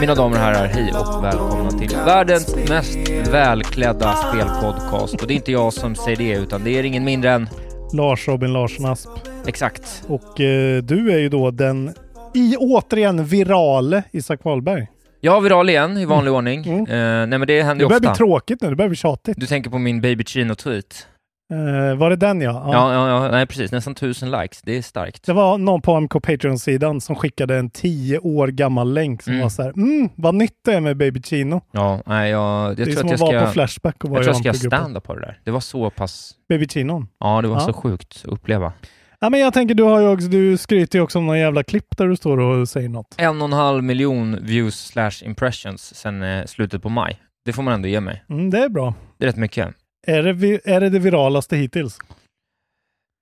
Mina damer och herrar, hej och välkomna till världens mest välklädda spelpodcast. Och det är inte jag som säger det, utan det är ingen mindre än... Lars Robin Larsson Asp. Exakt. Och eh, du är ju då den i återigen virale Isak Wahlberg. Har viral igen i vanlig ordning. Eh, nej men det händer Det ju börjar bli ofta. tråkigt nu, det börjar bli tjatigt. Du tänker på min Baby Chino-tweet? Eh, var det den ja? Ja. Ja, ja, nej precis. Nästan tusen likes. Det är starkt. Det var någon på AMK Patreon-sidan som skickade en tio år gammal länk som Mm. var så här, mm, vad nytt det är med Baby Chino. Ja, nej jag... Jag det är tror som att jag att vara ska... på Flashback och vara Jag tror jag ska stand-up på det där. Det var så pass... Baby Chinon. Ja, det var Ja. så sjukt att uppleva. Ja, men jag tänker, du, har ju också, du skryter ju också om någon jävla klipp där du står och säger något. En och en halv miljon views slash impressions sen eh, slutet på maj. Det får man ändå ge mig. Mm, det är bra. Det är rätt mycket. Är det, är det det viralaste hittills?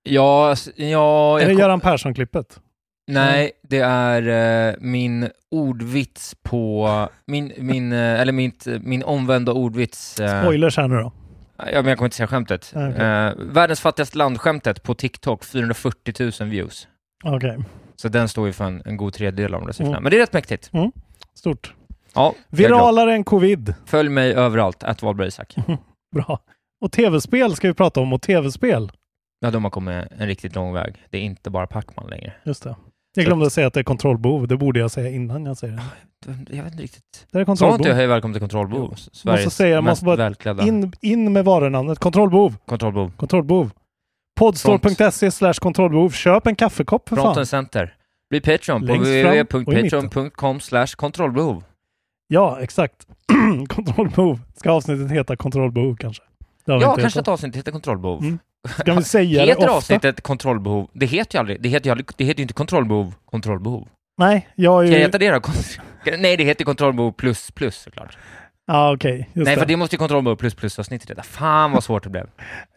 Ja, ja... är det Göran Persson-klippet? Nej, det är eh, min ordvits på... Min, min, eh, eller mitt, min omvända ordvits... eh, Spoilers här nu då. Ja, men jag kommer inte säga skämtet. Nej, okej. Eh, världens fattigaste land-skämtet på TikTok, 440 000 views. Okej. Så den står ju för en, en god tredjedel av de där siffrorna. Mm. Men det är rätt mäktigt. Mm. Stort. Ja. Viralare än covid. Följ mig överallt, att Wahlberg. Bra. Och tv-spel ska vi prata om, och tv-spel. Ja, de har kommit en riktigt lång väg. Det är inte bara Pacman längre. Just det. Jag glömde säga att det är kontrollbehov. Det borde jag säga innan jag säger det. Jag vet inte riktigt. Det är Sa kontrollbehov. inte jag hej välkommen till Kontrollbehov? Sveriges måste säga, mest måste välklädda in, in med varunamnet. Kontrollbehov. kontrollbehov. Kontrollbehov. Podstore.se slash kontrollbehov. Köp en kaffekopp för fan. Fronten Center. Bli Patreon på www.patreon.com slash kontrollbehov. Ja, exakt. kontrollbehov. Ska avsnittet heta kontrollbehov kanske? Det Ja, kanske ett avsnitt heter kontrollbehov. Mm. Ska vi säga det Heter ofta? avsnittet kontrollbehov? Det heter ju aldrig, det heter ju, aldrig, det heter ju inte kontrollbehov, kontrollbehov. Nej, jag är Ska ju... heta det då? Kont- Nej, det heter kontrollbehov plus plus såklart. Ja, okej. Just Nej, det. för det måste ju kontrollbehov plus plus avsnittet heta. Fan vad svårt det blev.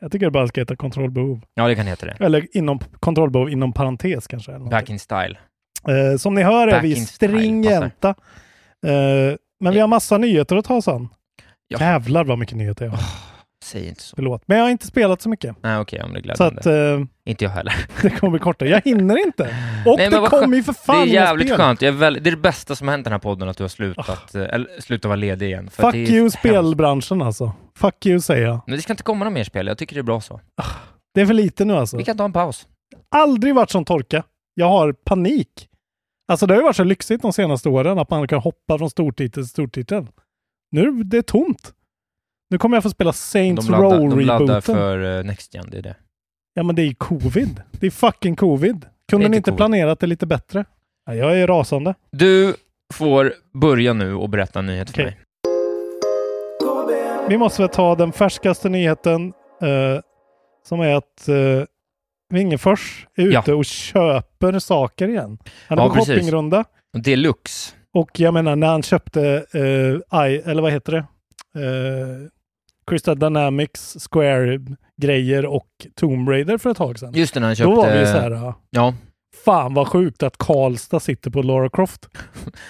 Jag tycker det bara ska heta kontrollbehov. Ja, det kan heta det. Eller inom kontrollbehov inom parentes kanske. Eller Back in style. eh, som ni hör är vi stringenta. Eh, men vi har massa nyheter att ta oss an. Ja. Jävlar vad mycket nyheter jag har. Säg inte så. Förlåt. Men jag har inte spelat så mycket. Nej, okej, om det är Så glädjande. att eh, Inte jag heller. det kommer kortare. Jag hinner inte. Och Nej, det kommer ju för fan Det är jävligt spel. skönt. Väl, det är det bästa som har hänt den här podden, att du har slutat, eh, eller slutat vara ledig igen. Fuck det you hemskt. spelbranschen alltså. Fuck you säger jag. Men det ska inte komma några mer spel. Jag tycker det är bra så. Det är för lite nu alltså. Vi kan ta en paus. Aldrig varit sån torka. Jag har panik. Alltså det har ju varit så lyxigt de senaste åren att man kan hoppa från stortitel till stortitel. Nu är det tomt. Nu kommer jag få spela Saints De laddar, Row de laddar för uh, Next Gen, det är det. Ja men det är ju covid. Det är fucking covid. Kunde ni inte covid. planerat det lite bättre? Ja, jag är rasande. Du får börja nu och berätta en nyhet för Okej. mig. Vi måste väl ta den färskaste nyheten eh, som är att eh, Wingefors är ute och köper saker igen. Han är Ja, på precis. shoppingrunda. Deluxe. Och jag menar när han köpte, eh, I, eller vad heter det? Eh, Crystal Dynamics Square-grejer och Tomb Raider för ett tag sedan. Just det, när han Då var köpte- vi så här, Ja. Fan vad sjukt att Karlstad sitter på Lara Croft.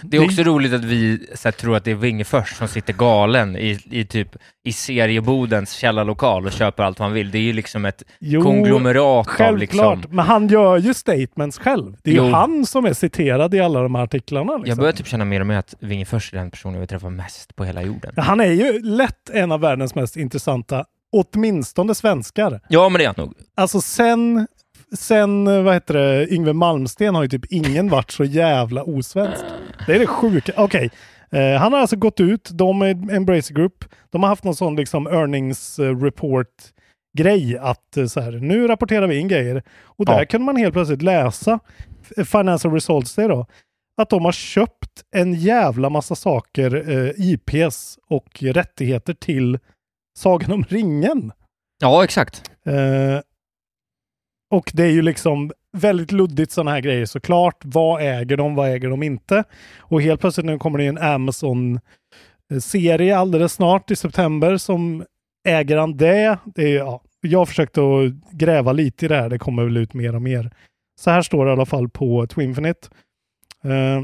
Det är också roligt att vi här, tror att det är Wingefors som sitter galen i, i typ i seriebodens källarlokal och köper allt man vill. Det är ju liksom ett Jo, konglomerat av Självklart, liksom... men han gör ju statements själv. Det är ju Jo. han som är citerad i alla de här artiklarna. Liksom. Jag börjar typ känna mer och mer att Wingefors är den personen jag vill träffa mest på hela jorden. Han är ju lätt en av världens mest intressanta, åtminstone svenskar. Ja, men det är han nog. Alltså sen, sen eh, vad heter det, Yngve Malmsten har ju typ ingen varit så jävla osvensk. Det är det sjuka. Okej, eh, han har alltså gått ut, de är Embracer Group, de har haft någon sån liksom earnings eh, report grej att eh, så här, nu rapporterar vi in grejer. Och där Ja. kunde man helt plötsligt läsa Financial Results Day då, att de har köpt en jävla massa saker, eh, IPs och rättigheter till Sagan om ringen. Ja, exakt. Eh, och det är ju liksom väldigt luddigt sådana här grejer såklart. Vad äger de, vad äger de inte? Och helt plötsligt nu kommer det en Amazon-serie alldeles snart i september som äger han det? det är, ja, jag har försökt att gräva lite i det här. Det kommer väl ut mer och mer. Så här står det i alla fall på Twinfinite. Uh,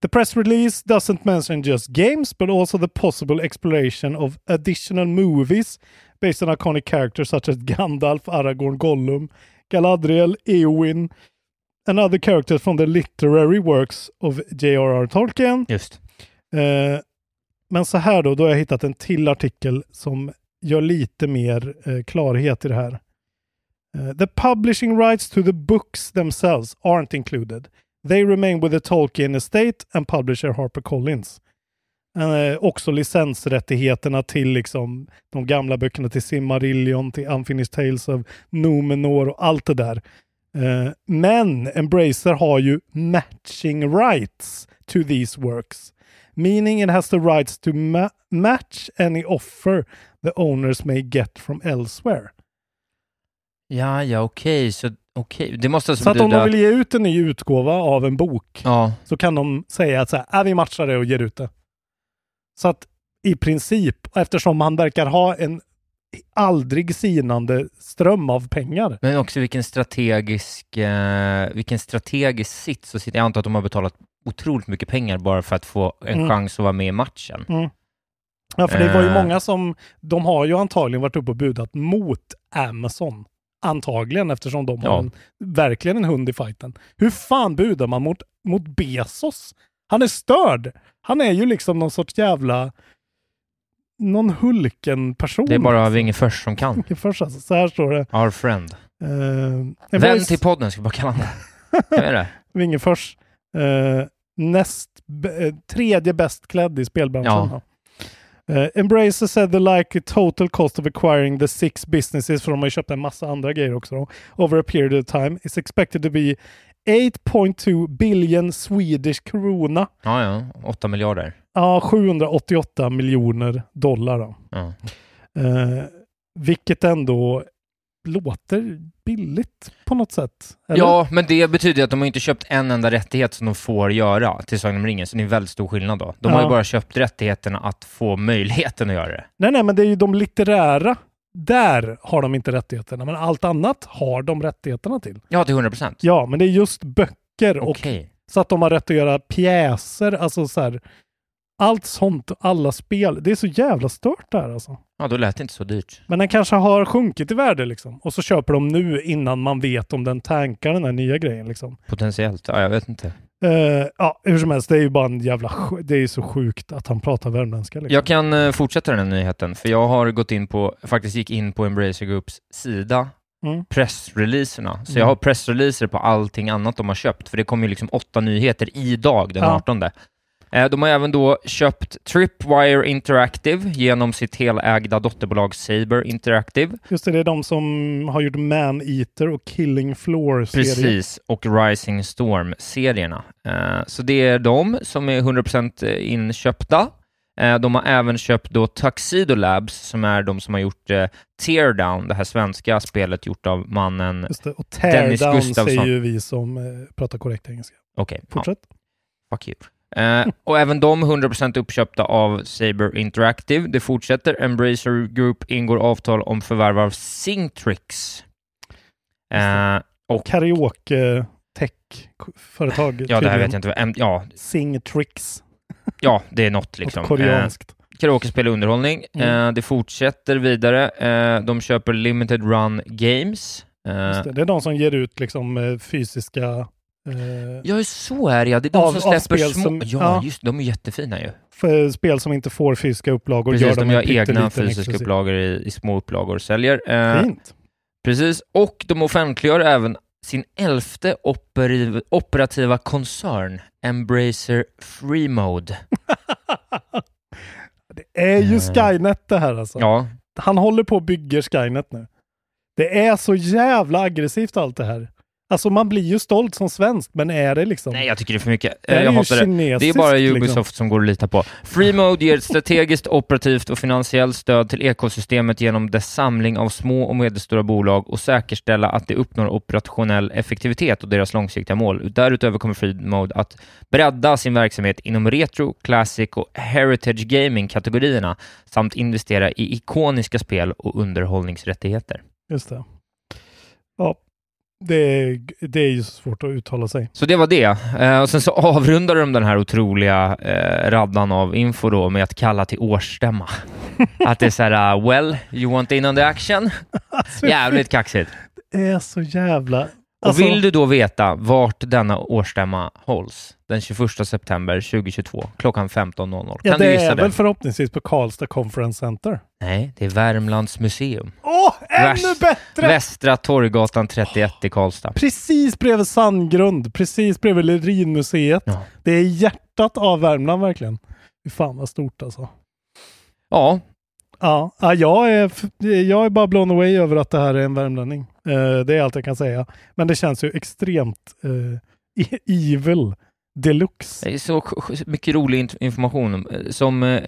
The press release doesn't mention just games, but also the possible exploration of additional movies based on iconic characters such as Gandalf, Aragorn, Gollum, Galadriel, Eowyn, and other characters from the literary works of J.R.R. Tolkien. Just. Eh, men så här då, då har jag hittat en till artikel som gör lite mer eh, klarhet i det här. Eh, the publishing rights to the books themselves aren't included. They remain with the Tolkien estate and publisher HarperCollins. Eh, också licensrättigheterna till liksom de gamla böckerna till Simmarillion, till Unfinished Tales of Numenor och allt det där. Eh, men Embracer har ju matching rights to these works. Meaning it has the rights to ma- match any offer the owners may get from elsewhere. Ja, ja, okej. Så okej. Det måste alltså Så att om de vill ge ut en ny utgåva av en bok Ja, så kan de säga att så här, äh, vi matchar det och ger ut det. Så att i princip, eftersom man verkar ha en aldrig sinande ström av pengar. men också vilken strategisk, eh, vilken strategisk sits. Och jag antar att de har betalat otroligt mycket pengar bara för att få en Mm. chans att vara med i matchen. Mm. Ja, för det var ju Eh. många som, de har ju antagligen varit uppe och budat mot Amazon. Antagligen eftersom de har Ja. en, verkligen en hund i fighten. Hur fan budar man mot, mot Bezos? Han är störd! Han är ju liksom någon sorts jävla... Någon Hulken-person. Det är bara Wingefors som kan. Först alltså, så här står det. Our friend. Uh, Vän till podden ska vi bara kalla honom. Jag vet det. Wingefors. eh, näst, eh, tredje bäst klädd i spelbranschen. Ja. Eh, Embracer said the likely total cost of acquiring the six businesses, för de har ju köpt en massa andra grejer också, då, over a period of time, is expected to be 8.2 billion Swedish krona. Ja, ja. Åtta miljarder. Ja, 788 miljoner dollar. Då. Ja. Eh, vilket ändå låter billigt på något sätt. Eller? Ja, men det betyder att de har inte köpt en enda rättighet som de får göra till Sagan om ringen, så det är en väldigt stor skillnad då. De har Ja. ju bara köpt rättigheterna att få möjligheten att göra det. Nej, nej, men det är ju de litterära. Där har de inte rättigheterna, men allt annat har de rättigheterna till. Ja, till 100 procent. Ja, men det är just böcker och Okej. så att de har rätt att göra pjäser, alltså så här. Allt sånt, alla spel. Det är så jävla stört där alltså. Ja, då lät det inte så dyrt. Men den kanske har sjunkit i värde liksom. Och så köper de nu innan man vet om den tankar den här nya grejen liksom. Potentiellt. Ja, jag vet inte. Eh, ja, hur som helst, det är ju bara en jävla... Det är ju så sjukt att han pratar värmländska. Liksom. Jag kan eh, fortsätta den här nyheten, för jag har gått in på, faktiskt gick in på Embracer Groups sida, Mm. pressreleaserna. Så Mm. jag har pressreleaser på allting annat de har köpt, för det kommer ju liksom åtta nyheter idag, den Ja. 18. Eh, De har även då köpt Tripwire Interactive genom sitt helägda dotterbolag Saber Interactive. Just det, det är de som har gjort Man-Eater och Killing Floor-serier. Precis, och Rising Storm-serierna. Eh, Så det är de som är 100% inköpta. Eh, De har även köpt då Tuxedo Labs, som är de som har gjort eh, Teardown, det här svenska spelet gjort av mannen Just det. Och Dennis Teardown Gustafsson. säger ju vi som eh, pratar korrekt engelska. Okej, ja, Fortsätt. fuck you. Eh, och även de 100% uppköpta av Saber Interactive. Det fortsätter. Embracer Group ingår avtal om förvärv av Synctrix. Eh, Och- karaoke tech-företag. Ja, det här vet jag inte. vad- Ja, Sing Tricks. ja det är något liksom. Något koreanskt. Eh, karaokespel och underhållning. Mm. Eh, det fortsätter vidare. Eh, de köper Limited Run Games. Eh, det. det är de som ger ut liksom eh, fysiska... Eh, Ja, så är det ja. Det är de Av- som släpper små... som- ja, ja. just de är jättefina ju. för spel som inte får fysiska upplagor. Precis, gör de de gör egna fysiska exklusiv. upplagor i, i små upplagor och säljer. Eh, Fint. Precis, och de offentliggör även sin elfte operi- operativa koncern, Embracer Free Mode. Det är ju Eh. Skynet det här alltså. Ja, Han håller på och bygger Skynet nu. Det är så jävla aggressivt allt det här. Alltså man blir ju stolt som svensk, men är det liksom... nej jag tycker det är för mycket. Det är jag hatar det. Det är bara liksom. Ubisoft som går att lita på. Free Mode ger ett strategiskt, operativt och finansiellt stöd till ekosystemet genom dess samling av små och medelstora bolag och säkerställa att de uppnår operationell effektivitet och deras långsiktiga mål. Därutöver kommer Free Mode att bredda sin verksamhet inom retro, classic och heritage gaming-kategorierna samt investera i ikoniska spel och underhållningsrättigheter. Just det. Det är, det är ju svårt att uttala sig. Så det var det. Eh, och sen så avrundar de den här otroliga eh, raddan av info då med att kalla till årsstämma. att det är så här, uh, well, you want in on the action? Jävligt kaxigt. Det är så jävla... Och Alltså, vill du då veta vart denna årsstämma hålls den 21 september 2022 klockan 15.00? Kan ja, du det gissa är det? väl förhoppningsvis på Karlstad Conference Center. Nej, det är Värmlands museum. Åh, ännu Väst- bättre! Västra Torggatan 31 i Karlstad. Precis bredvid Sandgrund, precis bredvid Lerinmuseet. Ja. Det är hjärtat av Värmland verkligen. Fy fan vad stort alltså. Ja, Ja, jag, är, jag är bara blown away över att det här är en värmlänning. Eh, det är allt jag kan säga. Men det känns ju extremt eh, evil deluxe. Det är så mycket rolig information eh, som eh,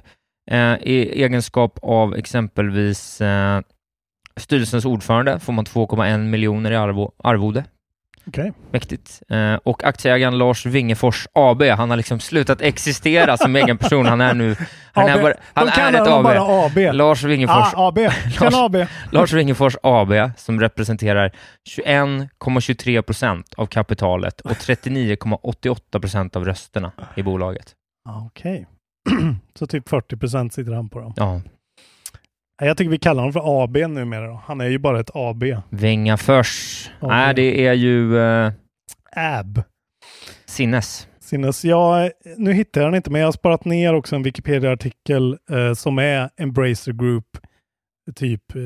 eh, i egenskap av exempelvis eh, styrelsens ordförande får man 2,1 miljoner i arvo, arvode. Okej. Mäktigt. Eh, och aktieägaren Lars Wingefors AB, han har liksom slutat existera som egen person. Han är nu... Han AB. är, bara, han De är ett AB. bara AB. Lars Wingefors Ah, AB. Kan AB. Lars Wingefors AB som representerar 21,23 procent av kapitalet och 39,88 procent av rösterna i bolaget. Ah, Okej. Så typ 40 procent sitter han på dem. Ja, Jag tycker vi kallar honom för AB numera. Då. Han är ju bara ett AB. Vingafors. AB. Nej, det är ju eh, AB. Sinnes. Sinnes. Ja, nu hittar jag den inte, men jag har sparat ner också en Wikipedia-artikel eh, som är Embracer Group, typ eh,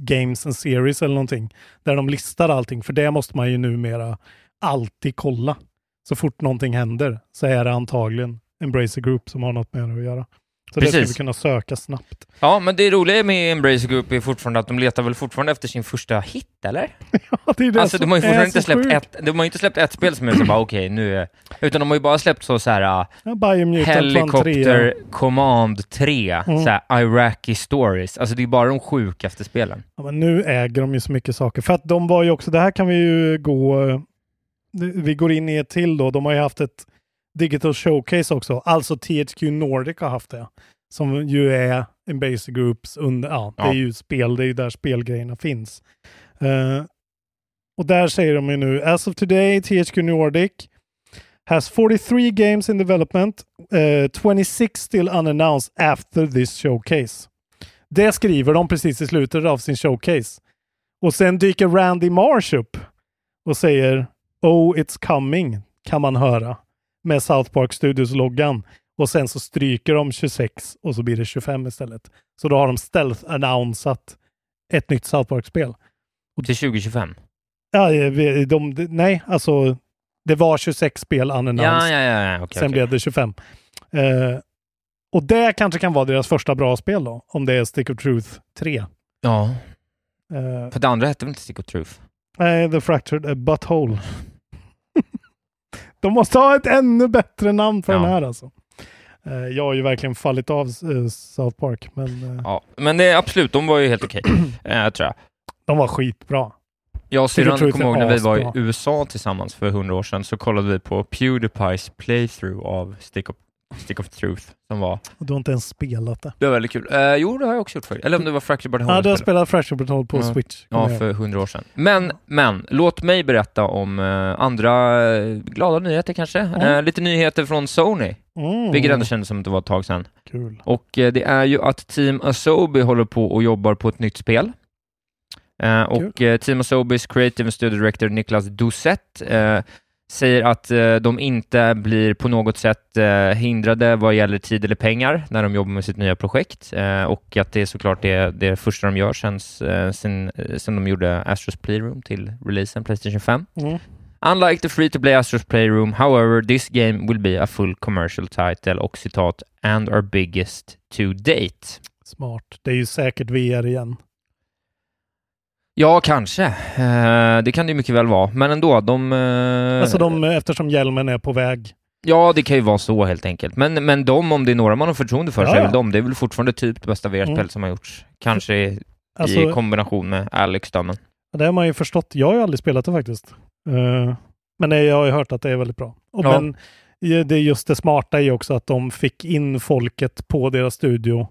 Games and Series eller någonting, där de listar allting. För det måste man ju numera alltid kolla. Så fort någonting händer så är det antagligen Embracer Group som har något med det att göra. Så det ska Precis. vi kunna söka snabbt. Ja, men det roliga med Embracer Group är fortfarande att de letar väl fortfarande efter sin första hit, eller? Ja, det är det Alltså, de har ju fortfarande inte släppt sjukt. ett, de har inte släppt ett spel som är så bara okej, nu är... Utan de har ju bara släppt så, så här uh, Ja, Helicopter trea. Command 3, Mm. så här Iraqi Stories. Alltså det är bara de sjukaste spelen. Ja, men nu äger de ju så mycket saker. För att de var ju också, det här kan vi ju gå, vi går in i ett till då. De har ju haft ett digital showcase också. Alltså THQ Nordic har haft det. Som ju är en basic groups under, ja, det Ja. är ju spel, det är ju där spelgrejerna finns. Eh, och där säger de ju nu, as of today THQ Nordic has 43 games in development, eh, 26 still unannounced after this showcase. Det skriver de precis i slutet av sin showcase. Och sen dyker Randy Marsh upp och säger Oh, it's coming, kan man höra. Med South Park Studios-loggan. Och sen så stryker de 26 och så blir det 25 istället. Så då har de stealth-annonsat ett nytt South Park-spel. Till 2025. Ja, eh, de, de, nej, alltså det var 26 spel unannounced. Ja, ja, ja, okej, Sen okej. blev det 25. Eh, och det kanske kan vara deras första bra spel då, om det är Stick of Truth 3. Ja, Eh, för det andra hette väl inte Stick of Truth? Nej, The Fractured Butthole. De måste ha ett ännu bättre namn för Ja. den här alltså. Eh, jag har ju verkligen fallit av eh, South Park, men eh, Ja, men det, absolut, de var ju helt okej, eh, tror jag. de var skitbra. Jag och syrran kommer ihåg när vi var i. USA tillsammans för hundra år sedan, så kollade vi på Pewdiepies playthrough av Stick of Stick of Truth, som var... Och du har inte ens spelat det. Det var väldigt kul. Eh, jo, det har jag också gjort faktiskt. Eller om det var Fractured but Whole Ja, du har spelat Fracture Patrol på Ja. Switch. Ja, för hundra år sedan. Men, men, låt mig berätta om eh, andra eh, glada nyheter kanske. Eh, lite nyheter från Sony, Mm. vilket ändå kändes som att det var ett tag sedan. Kul. Och eh, det är ju att Team Asobi håller på och jobbar på ett nytt spel. Eh, och eh, Team Asobis creative studio director Niklas Doucet eh, säger att eh, de inte blir på något sätt eh, hindrade vad gäller tid eller pengar när de jobbar med sitt nya projekt eh, och att det är såklart det, det första de gör sen, sen, sen de gjorde Astros Playroom till releasen Playstation 5. Mm. Unlike the free-to-play Astros Playroom, however, this game will be a full commercial title och citat “and our biggest to date”. Smart. Det är ju säkert VR igen. Ja, kanske. Eh, det kan det ju mycket väl vara, men ändå, de... eh, Alltså de, eftersom hjälmen är på väg. Ja, det kan ju vara så helt enkelt. Men, men de, om det är några man har förtroende för, så Ja, är ja. väl de. Det är väl fortfarande typ det bästa VR-spel Mm. som har gjorts. Kanske i, Alltså- i kombination med Alex då, men... Det har man ju förstått. Jag har ju aldrig spelat det faktiskt. Eh, men jag har ju hört att det är väldigt bra. Och Ja. Men det är just det smarta i också att de fick in folket på deras studio.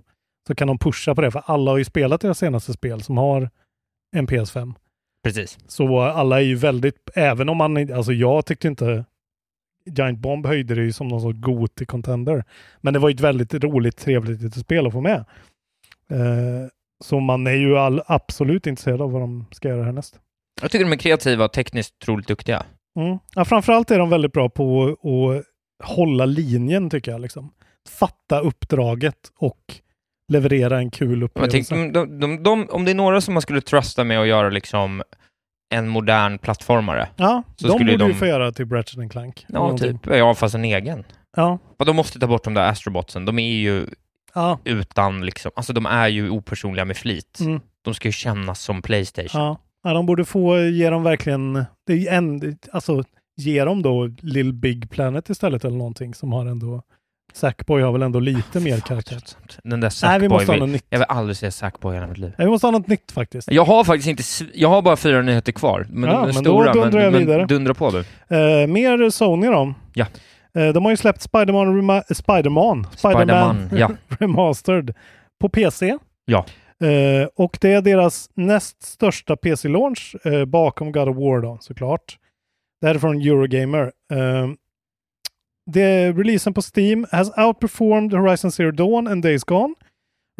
Så kan de pusha på det, för alla har ju spelat deras senaste spel som har en PS5. Precis. Så alla är ju väldigt, även om man, alltså jag tyckte inte Giant Bomb höjde det ju som någon sorts god contender. Men det var ju ett väldigt roligt, trevligt litet spel att få med. Eh, så man är ju all, absolut intresserad av vad de ska göra härnäst. Jag tycker de är kreativa och tekniskt otroligt duktiga. Mm. Ja, framförallt är de väldigt bra på att hålla linjen tycker jag. Liksom. Fatta uppdraget och leverera en kul upplevelse. tänker, de, de, de, om det är några som man skulle trusta med att göra liksom en modern plattformare, ja, så de skulle borde ju ju de... få göra typ Ratchet Clank. Ja, någonting. typ. Ja, fast en egen. Ja. De måste ta bort de där astrobotsen. De är ju Ja. utan liksom, alltså de är ju opersonliga med flit. Mm. De ska ju kännas som Playstation. Ja. ja, de borde få ge dem verkligen, det är en, alltså ge dem då Little Big Planet istället eller någonting som har ändå, Sackboy har väl ändå lite mer karaktär. Den där Nej, vi Sackboy, måste ha något nytt. jag vill aldrig se Sackboy i hela mitt liv. Nej, Vi måste ha något nytt faktiskt. Jag har faktiskt inte, jag har bara fyra nyheter kvar. Men Ja, de är men då stora, dundrar jag men, vidare. men dundra på du. Eh, mer Sony då. Ja. Eh, de har ju släppt Spiderman, Rema- Spiderman, Spiderman, ja. Remastered på PC. Ja. Eh, och det är deras näst största PC-launch eh, bakom God of War då, såklart. Det här är från Eurogamer. Det, releasen på Steam has outperformed Horizon Zero Dawn and Days Gone,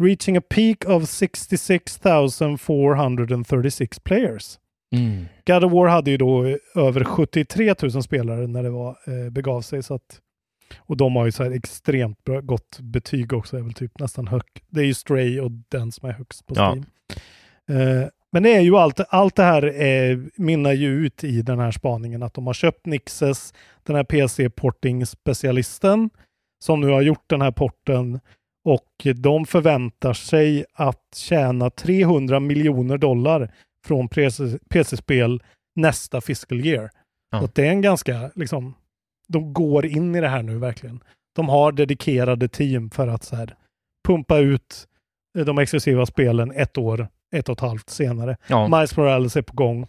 reaching a peak of 66,436 players. Mm. God of War hade ju då eh, över 73 000 spelare när det var, eh, begav sig. Så att, och de har ju så här extremt bra, gott betyg också. är väl typ nästan hög. Det är ju Stray och den som är högst på Ja. Steam. Eh, men det är ju allt, allt det här eh, mynnar ju ut i den här spaningen att de har köpt Nixes, den här PC-porting-specialisten som nu har gjort den här porten och de förväntar sig att tjäna 300 miljoner dollar från PC- PC-spel nästa fiscal year. Ja. Så det är en ganska, liksom, de går in i det här nu verkligen. De har dedikerade team för att så här, pumpa ut de exklusiva spelen ett år, ett och ett halvt senare. Ja. Miles Morales är på gång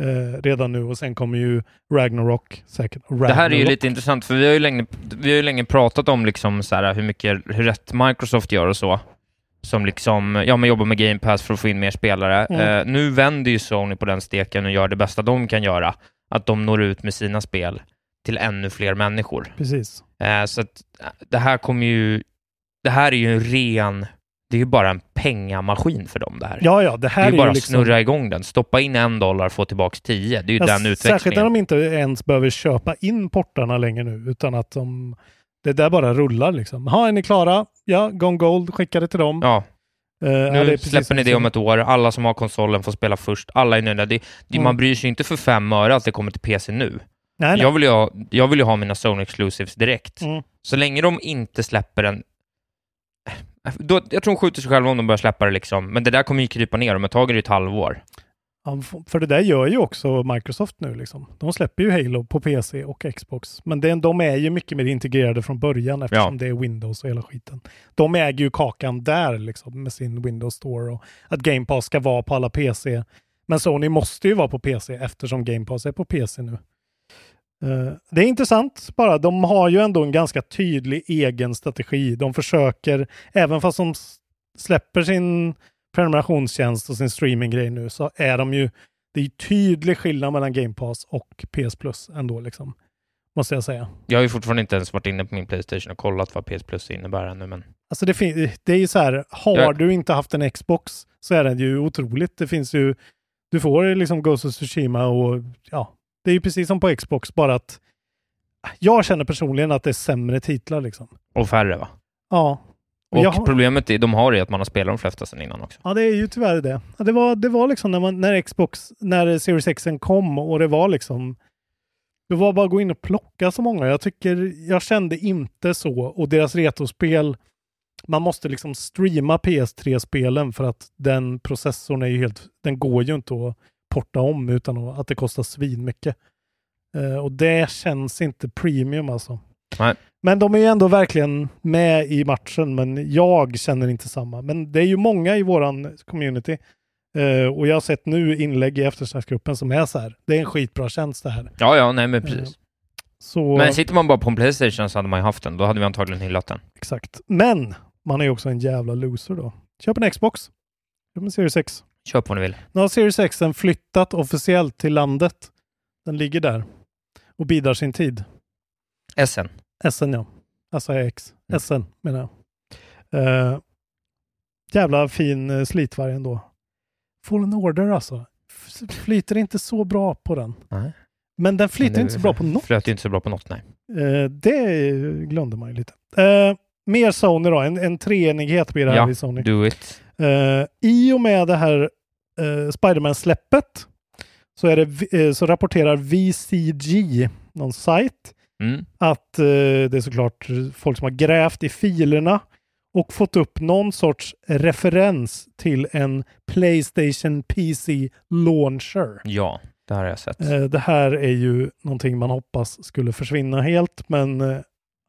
eh, redan nu och sen kommer ju Ragnarok säkert. Det här är ju Ragnarok. lite intressant, för vi har ju länge, vi har ju länge pratat om liksom så här, hur mycket, hur rätt Microsoft gör och så. Som liksom, ja men jobbar med Game Pass för att få in mer spelare. Mm. Eh, nu vänder ju Sony på den steken och gör det bästa de kan göra. Att de når ut med sina spel till ännu fler människor. Precis. Eh, så att eh, det här kommer ju, det här är ju en ren, det är ju bara en pengamaskin för dem det här. Ja, ja, det här det är är ju bara liksom- snurra igång den, stoppa in en dollar, få tillbaks tio. Det är ju Ja, den Särskilt utvecklingen. när de inte ens behöver köpa in portarna längre nu, utan att de, det där bara rullar liksom. Ha, är ni klara? Ja, Gone Gold, skicka det till dem. Ja. Ja, är Nu precis släpper ni det om ett år, alla som har konsolen får spela först, alla är nöjda. Det, det, Mm. Man bryr sig inte för fem öre att det kommer till PC nu. Nej, nej. Jag, vill ju ha, jag vill ha mina Sony Exclusives direkt. Mm. Så länge de inte släpper en... Då, jag tror de skjuter sig själva om de börjar släppa det liksom, men det där kommer ju krypa ner, om ett tag är det ett halvår. Ja, för det där gör ju också Microsoft nu. Liksom. De släpper ju Halo på PC och Xbox. Men det, de är ju mycket mer integrerade från början eftersom Ja. det är Windows och hela skiten. De äger ju kakan där liksom med sin Windows Store och att Game Pass ska vara på alla PC. Men Sony måste ju vara på PC eftersom Game Pass är på PC nu. Eh, det är intressant bara. De har ju ändå en ganska tydlig egen strategi. De försöker, även fast de släpper sin prenumerationstjänst och sin streaminggrej nu, så är de ju, det är ju tydlig skillnad mellan Game Pass och PS Plus ändå liksom. Måste jag säga. Jag har ju fortfarande inte ens varit inne på min Playstation och kollat vad PS Plus innebär ännu, men Alltså det, det är ju så här, har Jag- du inte haft en Xbox så är den ju otroligt. Det finns ju, du får liksom Ghost of Tsushima och ja, det är ju precis som på Xbox, bara att jag känner personligen att det är sämre titlar liksom. och färre va? Ja. Och Jag problemet är, de har är att man har spelat de flesta sedan innan också. Ja, det är ju tyvärr det. Det, var, det var liksom när, man, när Xbox, när Series X kom och det var liksom det var bara att gå in och plocka så många. Jag tycker, jag kände inte så. Och deras retrospel, man måste liksom streama PS3-spelen för att den processorn är ju helt, den går ju inte att porta om utan att, det kostar svinmycket. Uh, och det känns inte premium alltså. Nej. Men de är ju ändå verkligen med i matchen, men jag känner inte samma. Men det är ju många i våran community. eh, och jag har sett nu inlägg i eftersnacksgruppen som är så här. Det är en skitbra tjänst det här. Ja, ja, nej men precis. Så, Men sitter man bara på en Playstation så hade man ju haft den. Då hade vi antagligen hyllat den. Exakt. Men man är ju också en jävla loser då. Köp en Xbox. Köp en Series X. Köp vad ni vill. Nu har Series X flyttat officiellt till landet. Den ligger där och bidrar sin tid. SN. SN ja. Alltså X. SN menar jag. Uh, jävla fin uh, slitvarg ändå. Fallen Order alltså. F- flyter inte så bra på den. Nej. Men den flyter Men inte så bra på något. Flöt inte så bra på något, nej. Eh, det glömde man ju lite. Eh, mer Sony då, en, en treenighet blir det här Ja, i Sony. do it. Eh, I och med det här uh, Spiderman-släppet så, är det, eh, så rapporterar VCG, någon sajt, Mm. att eh, det är såklart folk som har grävt i filerna och fått upp någon sorts referens till en Playstation PC Launcher. Ja, det har jag sett. Eh, Det här är ju någonting man hoppas skulle försvinna helt, men eh,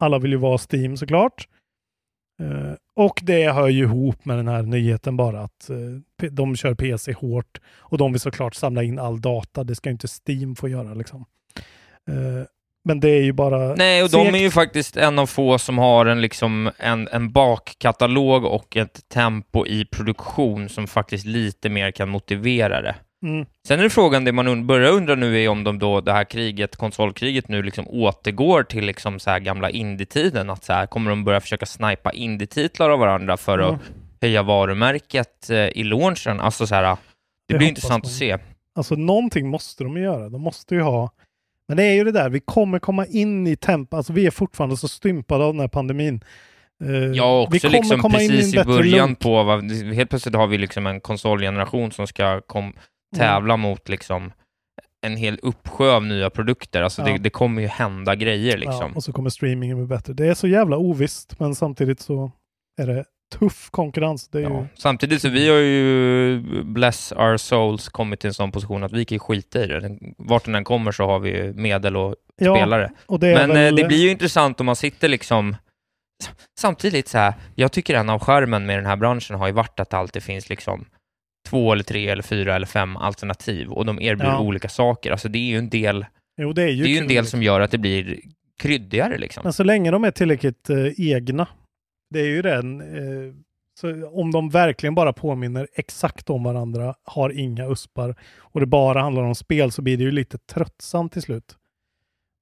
alla vill ju vara Steam såklart. Eh, Och det hör ju ihop med den här nyheten bara att P- de kör PC hårt och de vill såklart samla in all data. Det ska ju inte Steam få göra liksom. Eh, Men det är ju bara... Nej, och de är ju faktiskt en av få som har en, liksom, en, en bakkatalog och ett tempo i produktion som faktiskt lite mer kan motivera det. Mm. Sen är det frågan, det man und- börjar undra nu är om de då, det här kriget, konsolkriget nu liksom återgår till liksom så här gamla indie-tiden, att så här, kommer de börja försöka snipa indie-titlar av varandra för Ja. att höja varumärket eh, i launchen? Alltså så här, det, Det blir intressant man. att se. Alltså någonting måste de göra. De måste ju ha... Men det är ju det där, vi kommer komma in i tempo. Alltså vi är fortfarande så stympade av den här pandemin. Eh, Ja, också liksom komma precis i bättre början lunk. på, vad, helt plötsligt har vi liksom en konsolgeneration som ska kom, tävla mot liksom en hel uppsjö av nya produkter. Alltså Ja. det, det kommer ju hända grejer liksom. Ja, och så kommer streamingen bli bättre. Det är så jävla ovisst, men samtidigt så är det tuff konkurrens. Det är ju... Ja. Samtidigt så vi har ju, bless our souls, kommit till en sån position att vi kan ju skita i det. Vart den än kommer så har vi ju medel och Ja, spelare. och det Men väl- eh, det blir ju intressant om man sitter liksom Samtidigt så här, jag tycker en av skärmen med den här branschen har ju varit att det alltid finns liksom två eller tre eller fyra eller fem alternativ och de erbjuder Ja. olika saker. Alltså det är ju en del, Jo, det är ju, det är ju en del som gör att det blir kryddigare liksom. Men så länge de är tillräckligt eh, egna. Det är ju den. Eh, så om de verkligen bara påminner exakt om varandra, har inga uspar och det bara handlar om spel så blir det ju lite tröttsamt till slut.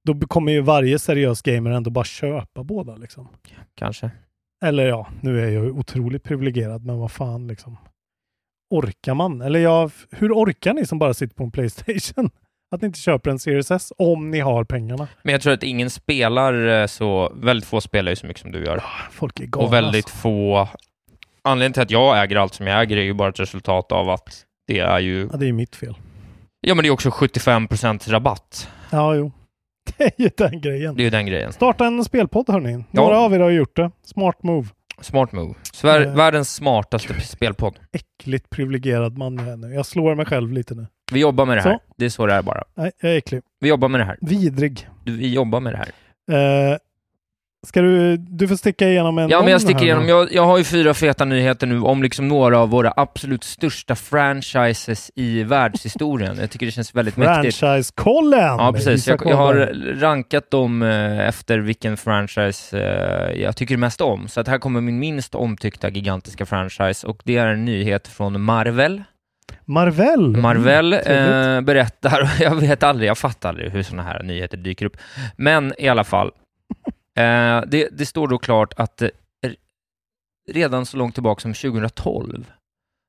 Då kommer ju varje seriös gamer ändå bara köpa båda liksom. Kanske. Eller ja, nu är jag ju otroligt privilegierad, men vad fan liksom. Orkar man? Eller ja, hur orkar ni som bara sitter på en Playstation? Att ni inte köper en Series S om ni har pengarna. Men jag tror att ingen spelar eh, så, väldigt få spelar ju så mycket som du gör. Folk är galna. Och väldigt alltså. få, anledningen till att jag äger allt som jag äger är ju bara ett resultat av att det är ju, Ja, det är ju mitt fel. ja men det är också 75% rabatt. Ja, jo. Det är ju den grejen. Det är ju den grejen. Starta en spelpodd hörni. Ja. Några av er har gjort det. Smart move. Smart move. Sver- Eh. Världens smartaste p- spelpodd. Äckligt privilegierad man jag är nu. Jag slår mig själv lite nu. Vi jobbar med det här. Så. Det är så det är bara. Nej, jag är äcklig. Vi jobbar med det här. Vidrig. Vi jobbar med det här. Eh, Ska du, du får sticka igenom en Ja, men jag sticker igenom. Jag, jag har ju fyra feta nyheter nu om liksom några av våra absolut största franchises i världshistorien. Jag tycker det känns väldigt mäktigt. Franchise-kollen! Ja, precis. Jag, jag har rankat dem eh, efter vilken franchise eh, jag tycker mest om. Så att här kommer min minst omtyckta gigantiska franchise och det är en nyhet från Marvel. Marvel. Marvel Mm, eh, berättar, jag vet aldrig, jag fattar aldrig hur sådana här nyheter dyker upp. Men i alla fall, eh, det, det står då klart att eh, redan så långt tillbaka som 2012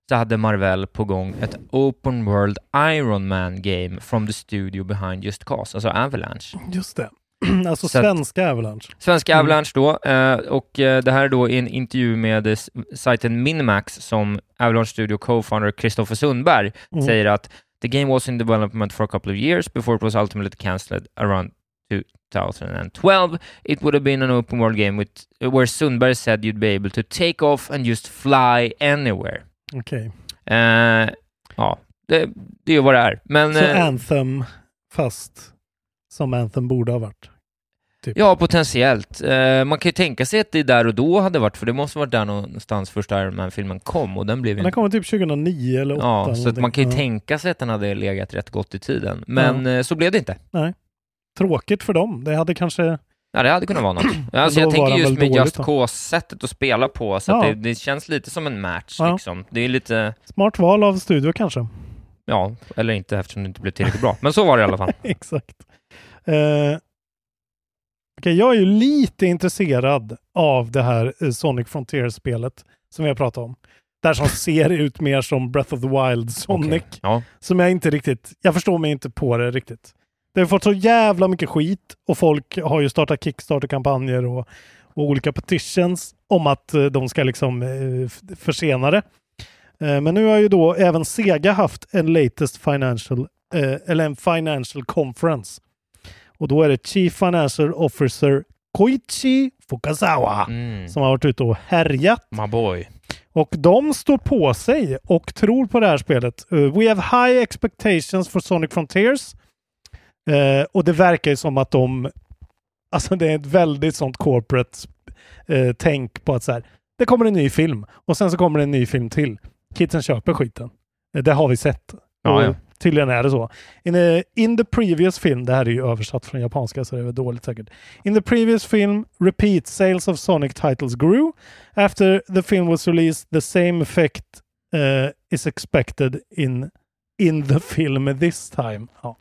så hade Marvel på gång ett Open World Iron Man game from the studio behind Just Cause, alltså Avalanche. Just det. alltså Så att- svenska Avalanche. Svenska Mm. Avalanche då, eh, och eh, det här är då en intervju med eh, sajten Minimax som Avalanche Studio co-founder Kristoffer Sundberg Mm. säger att the game was in development for a couple of years before it was ultimately cancelled around 2012. It would have been an open world game with, where Sundberg said you'd be able to take off and just fly anywhere. Okej. Eh, ja, det, det är vad det är. Men, Så eh, Anthem, fast som Anthem borde ha varit. Typ. Ja, potentiellt. Eh, man kan ju tänka sig att det där och då hade varit, för det måste varit där någonstans första Iron Man-filmen kom och den blev ju... Den kommer typ 2009 eller 2008. Ja, så man kan ju Ja. tänka sig att den hade legat rätt gott i tiden. Men eh, så blev det inte. Nej. Tråkigt för dem. Det hade kanske... Ja, det hade kunnat vara något. Alltså, jag tänker just med dåligt Just. Cause-sättet att spela på, så att Ja. det, det känns lite som en match. Ja. Liksom. Det är lite... Smart val av studio kanske. Ja, eller inte eftersom det inte blev tillräckligt bra. Men så var det i alla fall. Exakt. Eh, okej, jag är ju lite intresserad av det här eh, Sonic Frontier-spelet som vi har pratat om. Där som ser ut mer som Breath of the Wild Sonic. Okej, Ja. Som jag inte riktigt, jag förstår mig inte på det riktigt. Det har fått så jävla mycket skit och folk har ju startat Kickstarter-kampanjer och, och olika petitions om att eh, de ska liksom eh, försena det. Eh, Men nu har ju då även Sega haft en latest financial, eh, eller en financial conference. Och då är det Chief Financial Officer Koichi Fukasawa Mm. som har varit ute och härjat. My boy. Och de står på sig och tror på det här spelet. Uh, we have high expectations for Sonic Frontiers. Eh, och det verkar ju som att de... Alltså det är ett väldigt sånt corporate eh, tänk på att så här, det kommer en ny film och sen så kommer det en ny film till. Kidsen köper skiten. Eh, det har vi sett. Ja, ja. Tydligen är det så. In, a, in the previous film, det här är ju översatt från japanska så det är väl dåligt säkert. In the previous film, repeat sales of Sonic titles grew. After the film was released, the same effect eh, is expected in, in the film this time. Ja.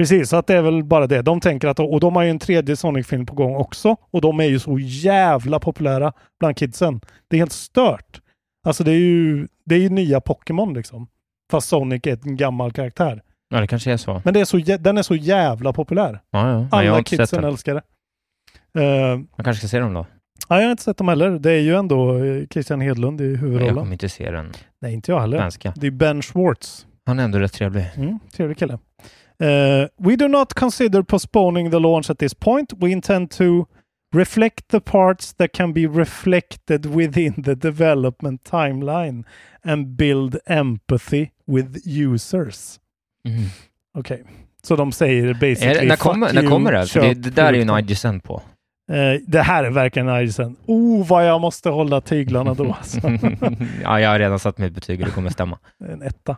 Precis, så att det är väl bara det. De tänker att, och de har ju en tredje Sonic-film på gång också. Och de är ju så jävla populära bland kidsen. Det är helt stört. Alltså det är ju, det är ju nya Pokémon liksom. Fast Sonic är en gammal karaktär. Ja, det kanske är så. Men det är så, den är så jävla populär. Ja, ja. Jag Alla kidsen älskar det. Eh, Jag kanske ska se den då. ja, jag har inte sett dem heller. Det är ju ändå eh, Christian Hedlund i Jag huvudrollen. kommer inte se den Nej, inte jag heller. svenska. Det är Ben Schwartz. Han är ändå rätt trevlig. Mm, trevlig kille. Uh, we do not consider postponing the launch at this point. We intend to reflect the parts that can be reflected within the development timeline and build empathy with users. Mm. Okej, så de säger basically Är det, när kommer, när kommer det? För det? Det där är ju en. IGSN på. Eh, det här är verkligen IGSN. Oh, vad jag måste hålla tyglarna då. Alltså. ja, jag har redan satt mitt betyg och det kommer stämma. en etta.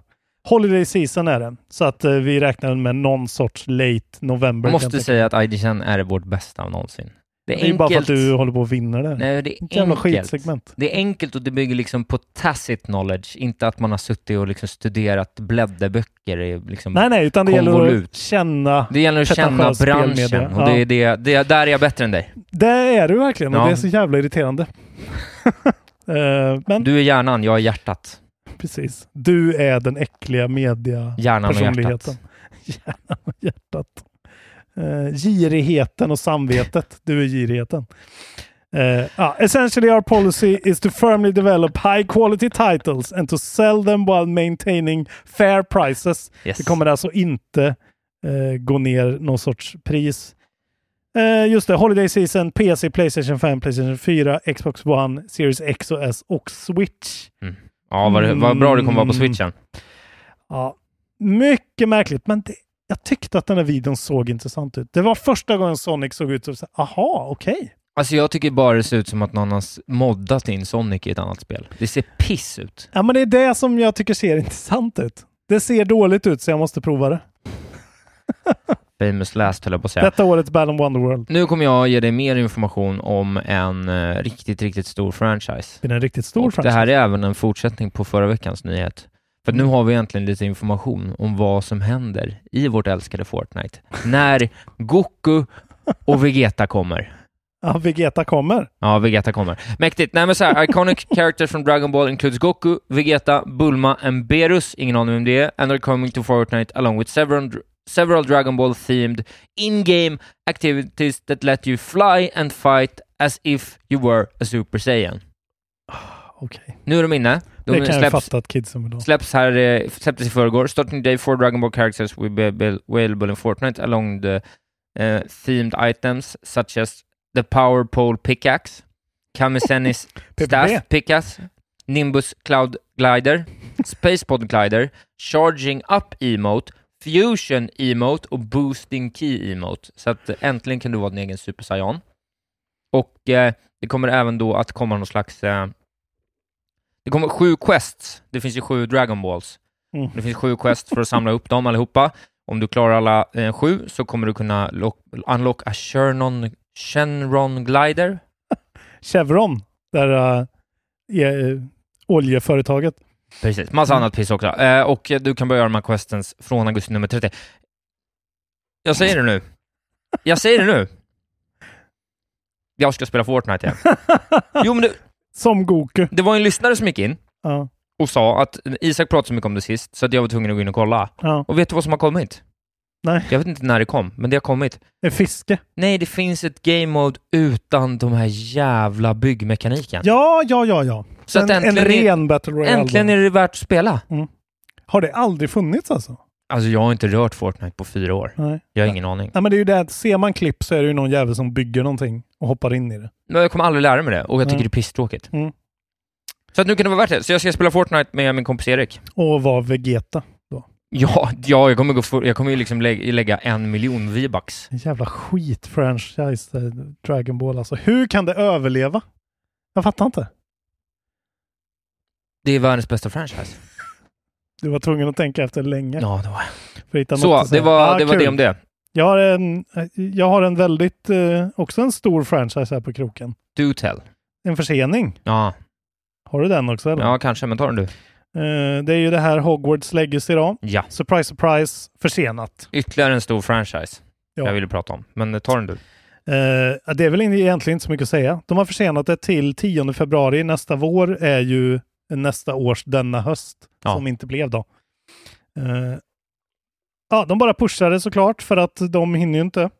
Holiday season är det, så att eh, vi räknar med någon sorts late november. Jag måste säga att IGSN är vårt bästa av någonsin. Det är det är bara för att du håller på att vinna det. Nej, det är jävla enkelt. skitsegment. Det är enkelt och det bygger liksom på tacit knowledge, inte att man har suttit och liksom studerat blädderböcker. Liksom Nej, nej, utan det gäller konvolut. att känna Det gäller att känna branschen och Ja. det är det, det, där är jag bättre än dig. Det är du verkligen och Ja. det är så jävla irriterande. Eh, men Du är hjärnan, jag är hjärtat. Precis, du är den äckliga media Hjärnan och. Hjärnan och hjärtat. Uh, girigheten och samvetet. Du är girigheten. Uh, ah, essentially our policy is to firmly develop high quality titles and to sell them while maintaining fair prices. Yes. Det kommer alltså inte eh, gå ner någon sorts pris. Eh, just det, Holiday Season, PC, Playstation 5, Playstation 4, Xbox One, Series X och S och Switch. Ja, vad, vad bra det kommer vara på Mm. switchen. Ja, mycket märkligt, men det, Jag tyckte att den här videon såg intressant ut. Det var första gången Sonic såg ut som så aha, okej. Alltså jag tycker bara det ser ut som att någon har moddat in Sonic i ett annat spel. Det ser piss ut. Ja, men det är det som jag tycker ser intressant ut. Det ser dåligt ut så jag måste prova det. Famous last höll jag på att säga. Detta årets Battle Wonderworld. Nu kommer jag ge dig mer information om en eh, riktigt, riktigt stor franchise. Det är en riktigt stor Och franchise. Det här är även en fortsättning på förra veckans nyhet. För nu har vi egentligen lite information om vad som händer i vårt älskade Fortnite. När Goku och Vegeta kommer. Ja, Vegeta kommer. Ja, Vegeta kommer. Mäktigt. Nej men så här, iconic characters from Dragon Ball includes Goku, Vegeta, Bulma and Berus, ingen aning om det är, and are coming to Fortnite along with several, several Dragon Ball themed in-game activities that let you fly and fight as if you were a Super Saiyan. Okej. Nu är de inne. De Det kan jag fatta att kidsen vill. Släpps här, eh, släpptes i förrgår. Starting day for Dragon Ball characters will be avail- available in Fortnite along the eh, themed items such as the Power Pole Pickaxe, Kamisenis Staff Pickaxe, Nimbus Cloud Glider, Spacepod Glider, Charging Up Emote, Fusion Emote och Boosting Key Emote. Så att äntligen kan du vara din egen Super Saiyan. Och eh, det kommer även då att komma någon slags eh, det kommer sju quests. Det finns ju sju Dragon Balls. Mm. Det finns sju quests för att samla upp dem allihopa. Om du klarar alla eh, sju så kommer du kunna lock, unlock a Shenron, Shenron Glider. Chevron, där är, uh, oljeföretaget. Precis, massa Mm. annat piss också. Eh, och du kan börja göra de här questens från augusti nummer 30. Jag säger det nu. Jag säger det nu. Jag ska spela Fortnite igen. Jo, men det, Som Goku. det var en lyssnare som gick in Ja. och sa att Isak pratade så mycket om det sist, så att jag var tvungen att gå in och kolla. Ja. Och vet du vad som har kommit? Nej. Jag vet inte när det kom, men det har kommit. Är fiske. Nej, det finns ett game mode utan de här jävla byggmekaniken. Ja, ja, ja, ja. Så att en, en äntligen är- ren Battle Royale. Äntligen är det värt att spela. Har det aldrig funnits alltså? Alltså, jag har inte rört Fortnite på fyra år. Nej. Jag har ingen aning. Nej, men det är ju det att ser man klipp så är det ju någon jävel som bygger någonting och hoppar in i det. Men jag kommer aldrig lära mig det och jag tycker Mm. det är pisstråkigt. Mm. Så att nu kan det vara värt det. Så jag ska spela Fortnite med min kompis Erik. Och vara Vegeta. Ja, ja jag kommer, gå för, jag kommer ju liksom lägga, lägga en miljon V-bucks. Jävla skit-franchise, eh, Dragon Ball alltså. Hur kan det överleva? Jag fattar inte. Det är världens bästa franchise. Du var tvungen att tänka efter länge. Ja, det var För att hitta Så, något att det var, Ah, det, var kul. det om det. Jag har en, jag har en väldigt, eh, också en stor franchise här på kroken. Do tell. En försening. Ja, Har du den också eller? ja kanske, men ta den du. Eh, det är ju det här Hogwarts Legacy då. Ja. Surprise, surprise. Försenat. Ytterligare en stor franchise Ja. jag ville prata om. Men ta den du. Eh, det är väl egentligen inte så mycket att säga. De har försenat det till 10 februari. Nästa vår är ju nästa års denna höst, Ja. som inte blev då. Eh, ja, de bara pushade såklart för att de hinner ju inte.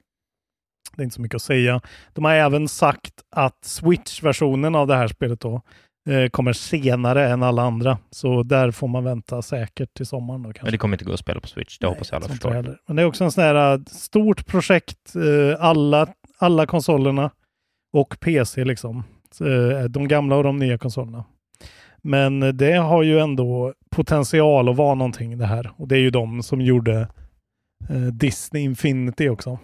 Det är inte så mycket att säga. De har även sagt att Switch-versionen av det här spelet då kommer senare än alla andra. Så där får man vänta säkert till sommaren då kanske. Men det kommer inte gå att spela på Switch, det hoppas jag alla förstår. heller. Men det är också en sån här äh, stort projekt, eh, alla, alla konsolerna och PC liksom. Eh, De gamla och de nya konsolerna. Men eh, det har ju ändå potential att vara någonting det här. Och det är ju de som gjorde eh, Disney Infinity också.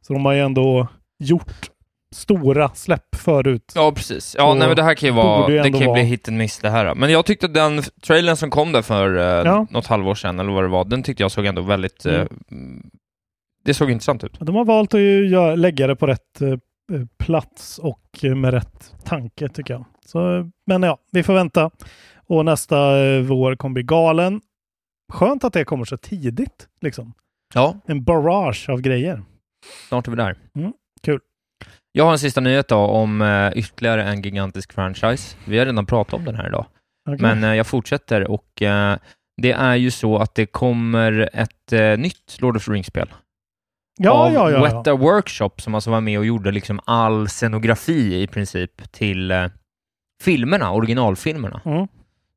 Så de har ju ändå gjort stora släpp förut. Ja, precis. Ja, nej, men det här kan ju vara, det kan ju bli hit and miss det här. Men jag tyckte den trailern som kom där för eh, Ja. något halvår sedan, eller vad det var, den tyckte jag såg ändå väldigt... Eh, det såg intressant ut. De har valt att ju lägga det på rätt eh, eh, plats och eh, med rätt tanke tycker jag. Så, eh, men ja, vi får vänta. Och nästa eh, vår kommer bli galen. Skönt att det kommer så tidigt. Liksom. Ja. En barrage av grejer. Snart är vi där. Mm, kul. Jag har en sista nyhet då om eh, ytterligare en gigantisk franchise. Vi har redan pratat om den här idag. Okej. Men eh, jag fortsätter och eh, det är ju så att det kommer ett eh, nytt Lord of the Rings-spel. Ja, av ja, ja, ja. Weta Workshop som alltså var med och gjorde liksom all scenografi i princip till eh, filmerna, originalfilmerna. Mm.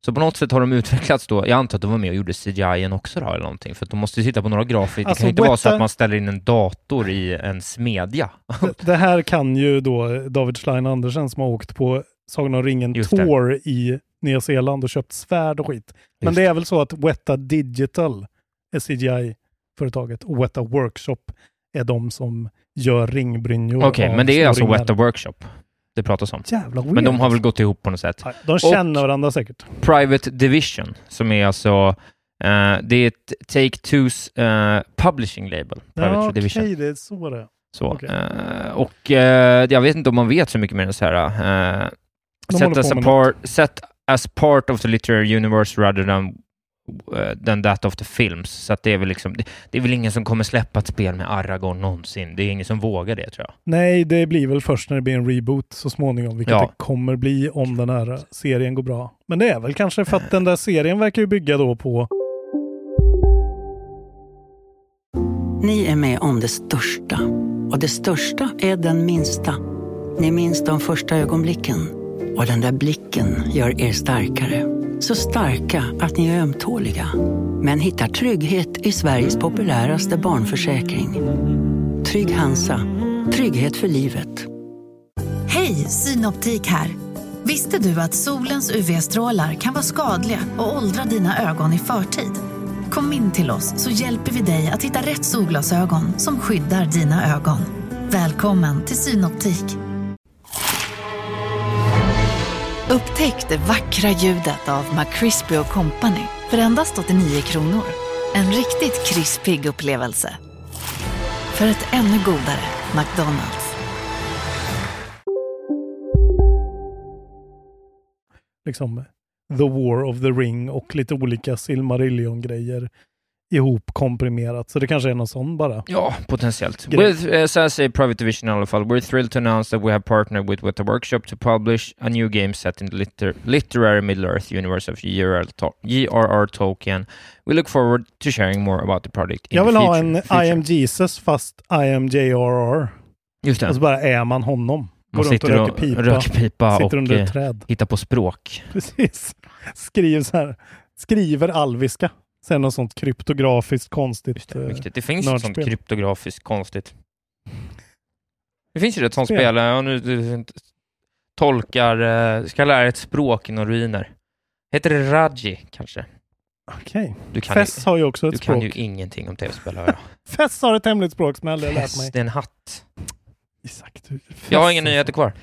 Så på något sätt har de utvecklats då, jag antar att de var med och gjorde CGI också då eller någonting, för de måste ju sitta på några grafiker. Alltså, det kan ju inte vara så Weta- att man ställer in en dator i en smedja. Det, det här kan ju då David Schlein Andersen som har åkt på Sagan om ringen Just det. Tour i Nya Zeeland och köpt svärd och skit. Men Just det är väl så att Weta Digital är CGI företaget. Och Weta Workshop är de som gör ringbrynjor. Okej, av men det är alltså ringar. Weta Workshop det pratas om. Jävla weird. Men de har väl gått ihop på något sätt. Ja, De känner varandra säkert. Private Division, som är alltså eh, det är ett Take-Twos eh, publishing label. Private Ja, okej, Division. det är så det är. Så. Okej. eh, och jag vet inte om man vet så mycket mer än så här. set, as på a med part, set as part of the literary universe rather than, uh, than that of the films. Så att det är väl liksom, det, det är väl ingen som kommer släppa ett spel med Aragorn någonsin. Det är ingen som vågar det tror jag. Nej, det blir väl först när det blir en reboot så småningom, vilket Ja. det kommer bli om den här serien går bra. Men det är väl kanske för att den där serien verkar ju bygga då på... Ni är med om det största. Och det största är den minsta. Ni minns de första ögonblicken. Och den där blicken gör er starkare. Så starka att ni är ömtåliga. Men hittar trygghet i Sveriges populäraste barnförsäkring. Trygg Hansa. Trygghet för livet. Hej, Synoptik här. Visste du att solens UV-strålar kan vara skadliga och åldra dina ögon i förtid? Kom in till oss så hjälper vi dig att hitta rätt solglasögon som skyddar dina ögon. Välkommen till Synoptik. Upptäck det vackra ljudet av McCrispy Company för endast 89 kronor. En riktigt krispig upplevelse. För ett ännu godare McDonalds. liksom The War of the Ring och lite olika Silmarillion-grejer ihop komprimerat. Så det kanske är någon sån bara. Ja, potentiellt. Grej. With, uh, här säger Private Division i alla fall. We're thrilled to announce that we have partnered with Weta Workshop to publish a new game set in the liter literary Middle Earth universe of J.R.R. To- J.R.R. Tolkien. We look forward to sharing more about the project in Jag vill the ha en future. I am Jesus fast I am JRR. Just det. Och så bara är man honom. Man Går runt och sitter röker pipa. röker pipa sitter och under ett eh, träd. hittar på språk. Precis. Skriver så här. Skriver alviska. Sen något sånt kryptografiskt konstigt eh, Viktigt. Det finns ju sånt kryptografiskt konstigt. Det finns ju ett sånt Spel. spel, ja, nu, du, tolkar, eh, ska lära ett språk i några ruiner. Heter det Raji kanske? Okej. Du kan Fess ju, har ju också ett Du språk. kan ju ingenting om tv-spel, hör jag. Fess har ett hemligt språk som jag aldrig lärt Fess, mig. det är en hatt. Isak, du, Jag har Fess inga nyheter kvar.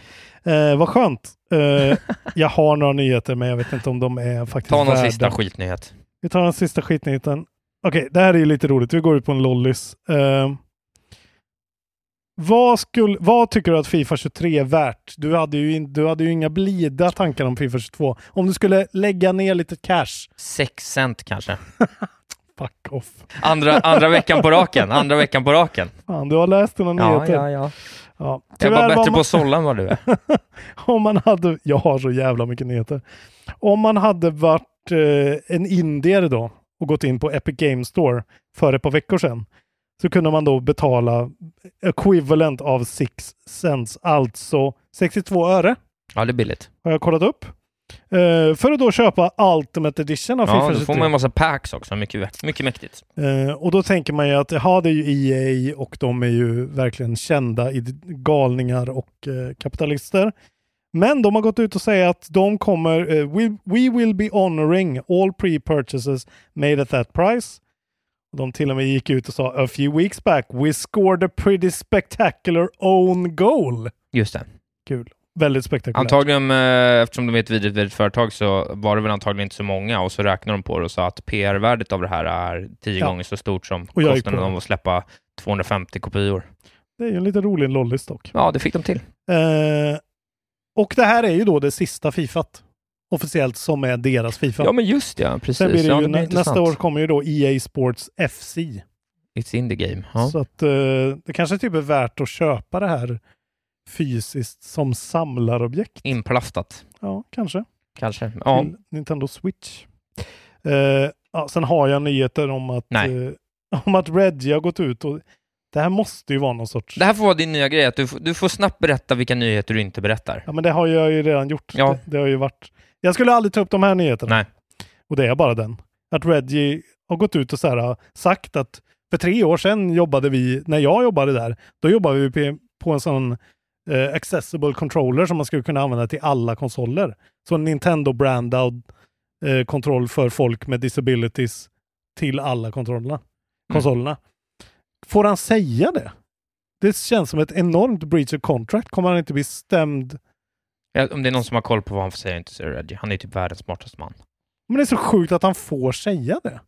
Eh, vad skönt. Eh, jag har några nyheter men jag vet inte om de är faktiskt Ta någon värda. sista skitnyhet. Vi tar den sista skitnyheten. Okej, det här är ju lite roligt. Vi går ut på en lollis. Eh, vad, skulle, vad tycker du att Fifa 23 är värt? Du hade, ju in, du hade ju inga blida tankar om Fifa 22. Om du skulle lägga ner lite cash. Sex cent kanske. Fuck off. Andra, andra veckan på raken. Andra veckan på raken. Fan, du har läst dina Ja, nyheter. ja, ja. ja. Jag Tyvärr bättre var på man- att sålla än vad du är. om man hade, jag har så jävla mycket nyheter. Om man hade varit eh, en indier då och gått in på Epic Games Store för ett par veckor sedan så kunde man då betala equivalent av 6 cents, alltså 62 öre. Ja, det är billigt. Har jag kollat upp. Eh, för att då köpa Ultimate Edition av Ja, Fifa då 23. får man en massa packs också. Mycket, mycket mäktigt. Eh, och då tänker man ju att ja, det är ju EA och de är ju verkligen kända i galningar och eh, kapitalister. Men de har gått ut och säger att de kommer, eh, we, we will be honoring all pre-purchases made at that price. De till och med gick ut och sa a few weeks back we scored a pretty spectacular own goal. Just det. Kul. Väldigt spektakulärt. Antagligen, eh, eftersom de är ett vidrigt, vidrigt företag, så var det väl antagligen inte så många och så räknade de på det och sa att PR-värdet av det här är tio Ja. gånger så stort som kostnaden av att släppa 250 kopior. Det är ju en lite rolig lollis dock. Ja, det fick de till. Eh, och det här är ju då det sista Fifat. Officiellt som är deras Fifa. Ja, men just ja, precis. Sen blir det Ja, ju, det blir nästa år kommer ju då EA Sports FC. It's in the game. Ja. Så att eh, det kanske typ är värt att köpa det här fysiskt som samlarobjekt. Inplastat. Ja, kanske. Kanske. Ja. Till Nintendo Switch. Eh, ja, sen har jag nyheter om att, eh, om att Reggie har gått ut och det här måste ju vara någon sorts... Det här får vara din nya grej, att du, får- du får snabbt berätta vilka nyheter du inte berättar. Ja, men det har jag ju redan gjort. Ja. Det, det har ju varit... Jag skulle aldrig ta upp de här nyheterna. Nej. Och det är bara den. Att Reggie har gått ut och så här, har sagt att för tre år sedan jobbade vi, när jag jobbade där, då jobbade vi på, en sån eh, accessible controller som man skulle kunna använda till alla konsoler. Så en Nintendo-brandad eh, kontroll för folk med disabilities till alla kontrollerna. konsolerna. Får han säga det? Det känns som ett enormt breach of contract. Kommer han inte bli stämd? Ja, om det är någon som har koll på vad han får säga, inte så är Reggie. Han är typ världens smartaste man. Men det är så sjukt att han får säga det.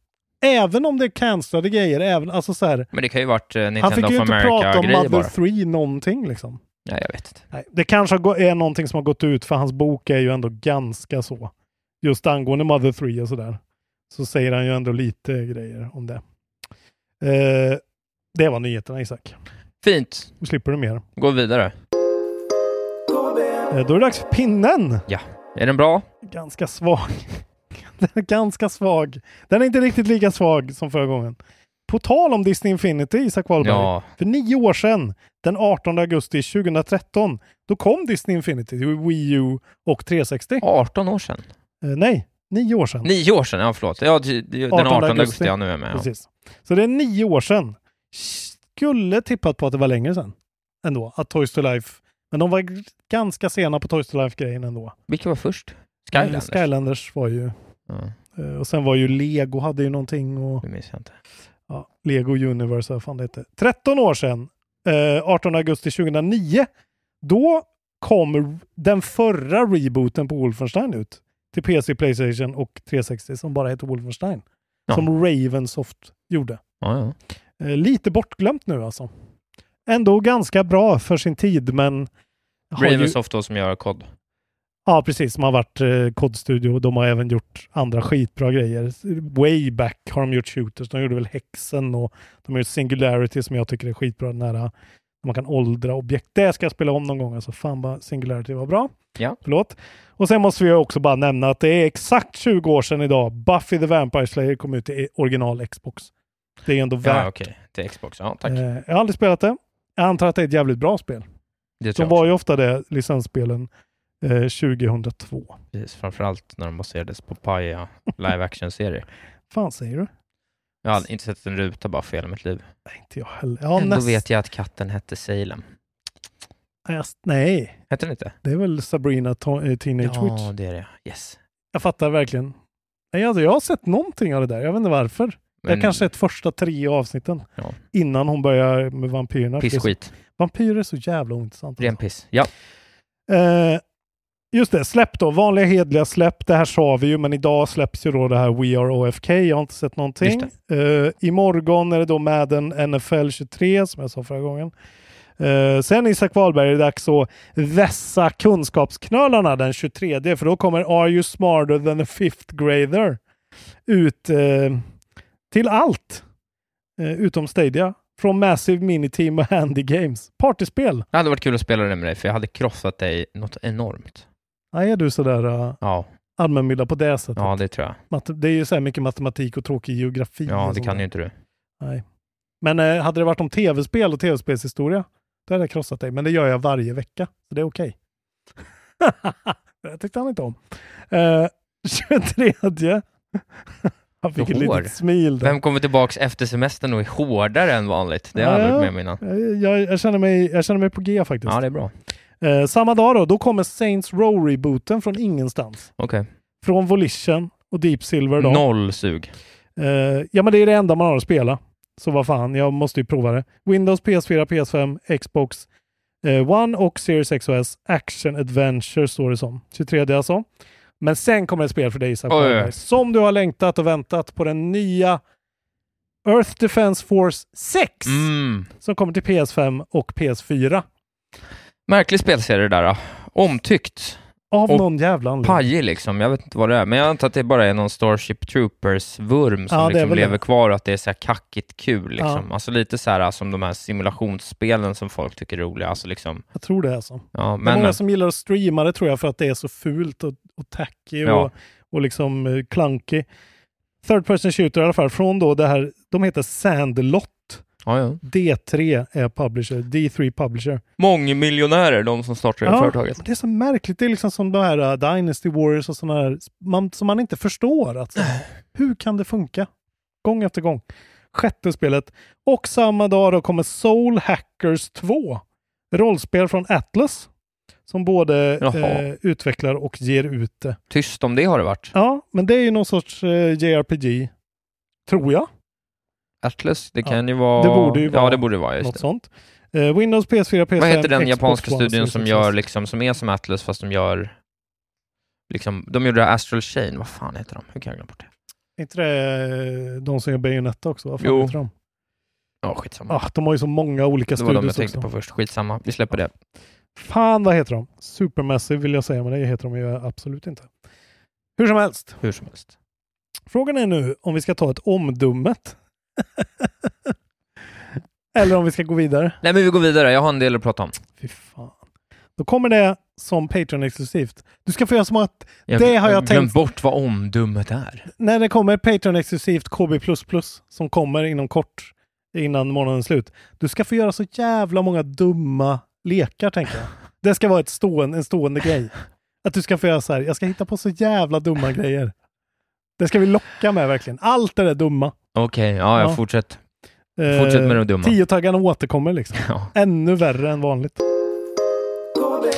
Även om det är cancellade grejer. Även, alltså så här, Men det kan ju varit han Nintendo fick of ju inte prata om Mother bara. 3 någonting liksom. Nej, jag vet inte. Nej, det kanske är någonting som har gått ut, för hans bok är ju ändå ganska så. Just angående Mother 3 och sådär. Så säger han ju ändå lite grejer om det. Eh, det var nyheterna Isak. Fint. Då slipper du mer. Gå vidare. Eh, då är det dags för pinnen. Ja. Är den bra? Ganska svag. Den är ganska svag. Den är inte riktigt lika svag som förra gången. På tal om Disney Infinity, Isak Wahlberg. Ja. För nio år sedan, den 18 augusti 2013, då kom Disney Infinity till Wii U och 360. 18 år sedan? Eh, nej, nio år sedan. Nio år sedan? Ja, förlåt. Ja, det- det- den 18 augusti, ja, nu är jag med. Ja. Precis. Så det är nio år sedan. Skulle tippat på att det var längre sedan ändå, att Toys to Life. Men de var ganska sena på Toys to Life-grejen ändå. Vilka var först? Skylanders? Eh, Skylanders var ju... Eh, Och sen var ju Lego hade ju någonting och... Det minns jag inte. Ja, Lego Universe, vad fan det hette. 13 år sedan, eh, 18 augusti 2009, då kom den förra rebooten på Wolfenstein ut till PC, Playstation och 360 som bara heter Wolfenstein. Ja. Som Ravensoft gjorde. Ja, ja. Eh, lite bortglömt nu alltså. Ändå ganska bra för sin tid, men... har ju- Ravensoft då som gör kod. Ja, precis. Som har varit eh, kodstudio. De har även gjort andra skitbra grejer. Way back har de gjort shooters. De gjorde väl Hexen och de har gjort Singularity som jag tycker är skitbra. Den här, när man kan åldra objekt. Det ska jag spela om någon gång. Alltså fan vad Singularity var bra. Ja. Förlåt. Och sen måste vi också bara nämna att det är exakt 20 år sedan idag Buffy the Vampire Slayer kom ut i original Xbox. Det är ändå värt. Ja, okej. Till Xbox. Ja, tack. Eh, jag har aldrig spelat det. Jag antar att det är ett jävligt bra spel. Det De var ju ofta det, licensspelen, eh, 2002. Precis, framförallt när de baserades på paja live action-serier. fan säger du? Jag har inte sett en ruta bara för hela mitt liv. Inte jag heller. Ja, Ändå näst- vet jag att katten hette Salem. Nej, Nej, Hette den inte? det är väl Sabrina to- eh, Teenage Ja, Witch. det är det. Yes. Jag fattar verkligen. Nej, alltså, jag har sett någonting av det där. Jag vet inte varför. Jag Men- har kanske sett första tre avsnitten Ja. innan hon börjar med vampyrerna. Pissskit. Vampyrer är så jävla ointressant. Ren piss. Ja. Eh, just det, släpp då. Vanliga hedliga släpp. Det här sa vi ju, men idag släpps ju då det här We Are OFK. Jag har inte sett någonting. Eh, imorgon är det då Madden NFL 23, som jag sa förra gången. Eh, sen Isak Wahlberg är det dags att vässa kunskapsknölarna den 23, för då kommer Are You Smarter Than a Fifth Grader ut eh, till allt. Eh, utom Stadia. Från Massive Miniteam och Handy Games. Partyspel. Det hade varit kul att spela det med dig, för jag hade krossat dig något enormt. Ja, är du sådär uh, Ja, allmänbildad på det sättet? ja det tror jag. Det är ju så här mycket matematik och tråkig geografi. Ja, det kan ju inte du. Nej. Men eh, hade det varit om tv-spel och tv-spelshistoria, då hade jag krossat dig. Men det gör jag varje vecka, så det är okej. det tyckte han inte om. Eh, 23. Han fick ett litet smil där. Vem kommer tillbaks efter semestern och är hårdare än vanligt? Det har jag aldrig varit med om innan. Jag, jag, jag, känner mig, jag känner mig på G faktiskt. Ja, det är bra. Eh, samma dag då, då kommer Saints Row-rebooten från ingenstans. Okej. Från Volition och Deep Silver då. Noll sug. Eh, ja, men det är det enda man har att spela. Så vad fan, jag måste ju prova det. Windows, PS4, PS5, Xbox eh, One och Series XOS Action Adventure står det som. 23 alltså. Men sen kommer ett spel för dig Isak oj. Wahlberg, Som du har längtat och väntat på den nya Earth Defense Force 6. Mm. Som kommer till PS5 och PS4. Märklig spelserie där. Då. Omtyckt. Av Och någon jävla anledning. Pajig liksom. Jag vet inte vad det är, men jag antar att det bara är någon Starship Troopers-vurm som Ja, liksom lever det. kvar och att det är så här kackigt kul. Liksom. Ja. Alltså lite så här som de här simulationsspelen som folk tycker är roliga. Alltså liksom, Jag tror det är så. ja, det är men, många som gillar att streama det tror jag för att det är så fult och, och tacky och, Ja. och liksom eh, clunky. Third person shooter i alla fall, från då det här, de heter Sandlot. ja, ja. D3 är publisher, D3 publisher. Mångmiljonärer, de som startar det Ja, företaget. Det är så märkligt, det är liksom som de här uh, Dynasty Warriors och sådana här, man, som man inte förstår. Att, så, hur kan det funka? Gång efter gång. Sjätte spelet. Och samma dag då kommer Soul Hackers 2. Rollspel från Atlas. Som både eh, utvecklar och ger ut det. Tyst om det har det varit. Ja, men det är ju någon sorts eh, JRPG. Tror jag. Atlas, det Ja, kan ju vara... Det borde ju vara Ja, det borde vara, just något det. sånt. Eh, Windows, PS4, PS5, Vad heter den Xbox japanska studion som gör liksom, som är som Atlas fast de gör liksom, de gjorde Astral Chain, vad fan heter de? Hur kan jag glömma bort det? Är inte det eh, de som gör Bayonetta också? Vad fan Jo. heter de? Ja, skitsamma. Ah, de har ju så många olika det var de jag studios tänkte också. på först, skitsamma. Vi släpper det. Fan, vad heter de? Supermassive vill jag säga, men det heter de ju absolut inte. Hur som helst. Hur som helst. Frågan är nu om vi ska ta ett omdummet. Eller om vi ska gå vidare. Nej men vi går vidare, jag har en del att prata om. Fy fan. Då kommer det som Patreon-exklusivt. Du ska få göra som att Jag det har jag glömt tänkt. bort vad omdummet är. När det kommer Patreon-exklusivt KB++ som kommer inom kort innan månadens slut. Du ska få göra så jävla många dumma lekar tänker jag. Det ska vara ett stående, en stående grej. Att du ska få göra så här, jag ska hitta på så jävla dumma grejer. Det ska vi locka med verkligen. Allt det där dumma. Okej, ja, jag Ja. fortsätt. Fortsätt med det dumma. Tiotaggarna återkommer liksom. Ja. Ännu värre än vanligt.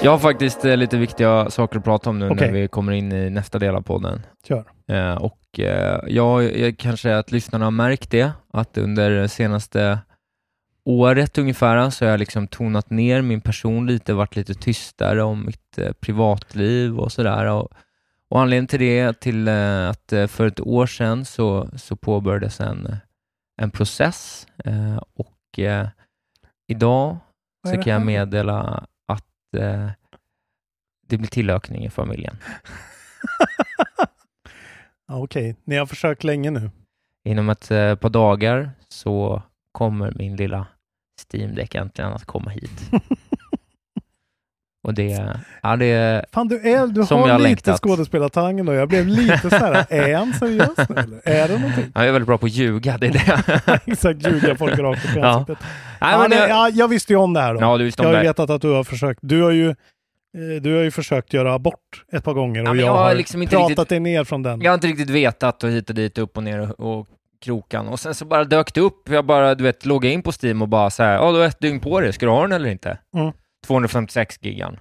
Jag har faktiskt eh, lite viktiga saker att prata om nu Okej. när vi kommer in i nästa del av podden. Kör. Eh, och eh, jag, jag kanske att lyssnarna har märkt det, att under senaste året ungefär så har jag liksom tonat ner min person lite, varit lite tystare om mitt eh, privatliv och sådär. Och, och anledningen till det är till eh, att eh, för ett år sedan så, så påbörjades en, en process eh, och eh, idag så kan jag meddela att eh, det blir tillökning i familjen. Ja, Okej, ni har försökt länge nu. Inom ett eh, par dagar så kommer min lilla Steam Deck äntligen att komma hit. Och det, ja det Fan, du, är, du Som har jag lite längtat. skådespelartalangen då. Jag blev lite så här, är han seriös nu eller? Är det någonting? Ja, jag är väldigt bra på att ljuga, det är det. Exakt, ljuga folk rakt upp i ansiktet. Ja, men det, jag- ja, jag visste ju om det här då. Ja, du visste om jag har ju vetat att du har försökt. Du har ju, eh, du har ju försökt göra abort ett par gånger och Ja, jag, jag har liksom pratat riktigt- dig ner från den. Jag har inte riktigt vetat och hit och dit, upp och ner och, och krokan. Och sen så bara dök det upp, jag bara du vet, loggade in på Steam och bara så här, ja du har ett dygn på dig, ska du ha den eller inte? Mm. 256 gigan.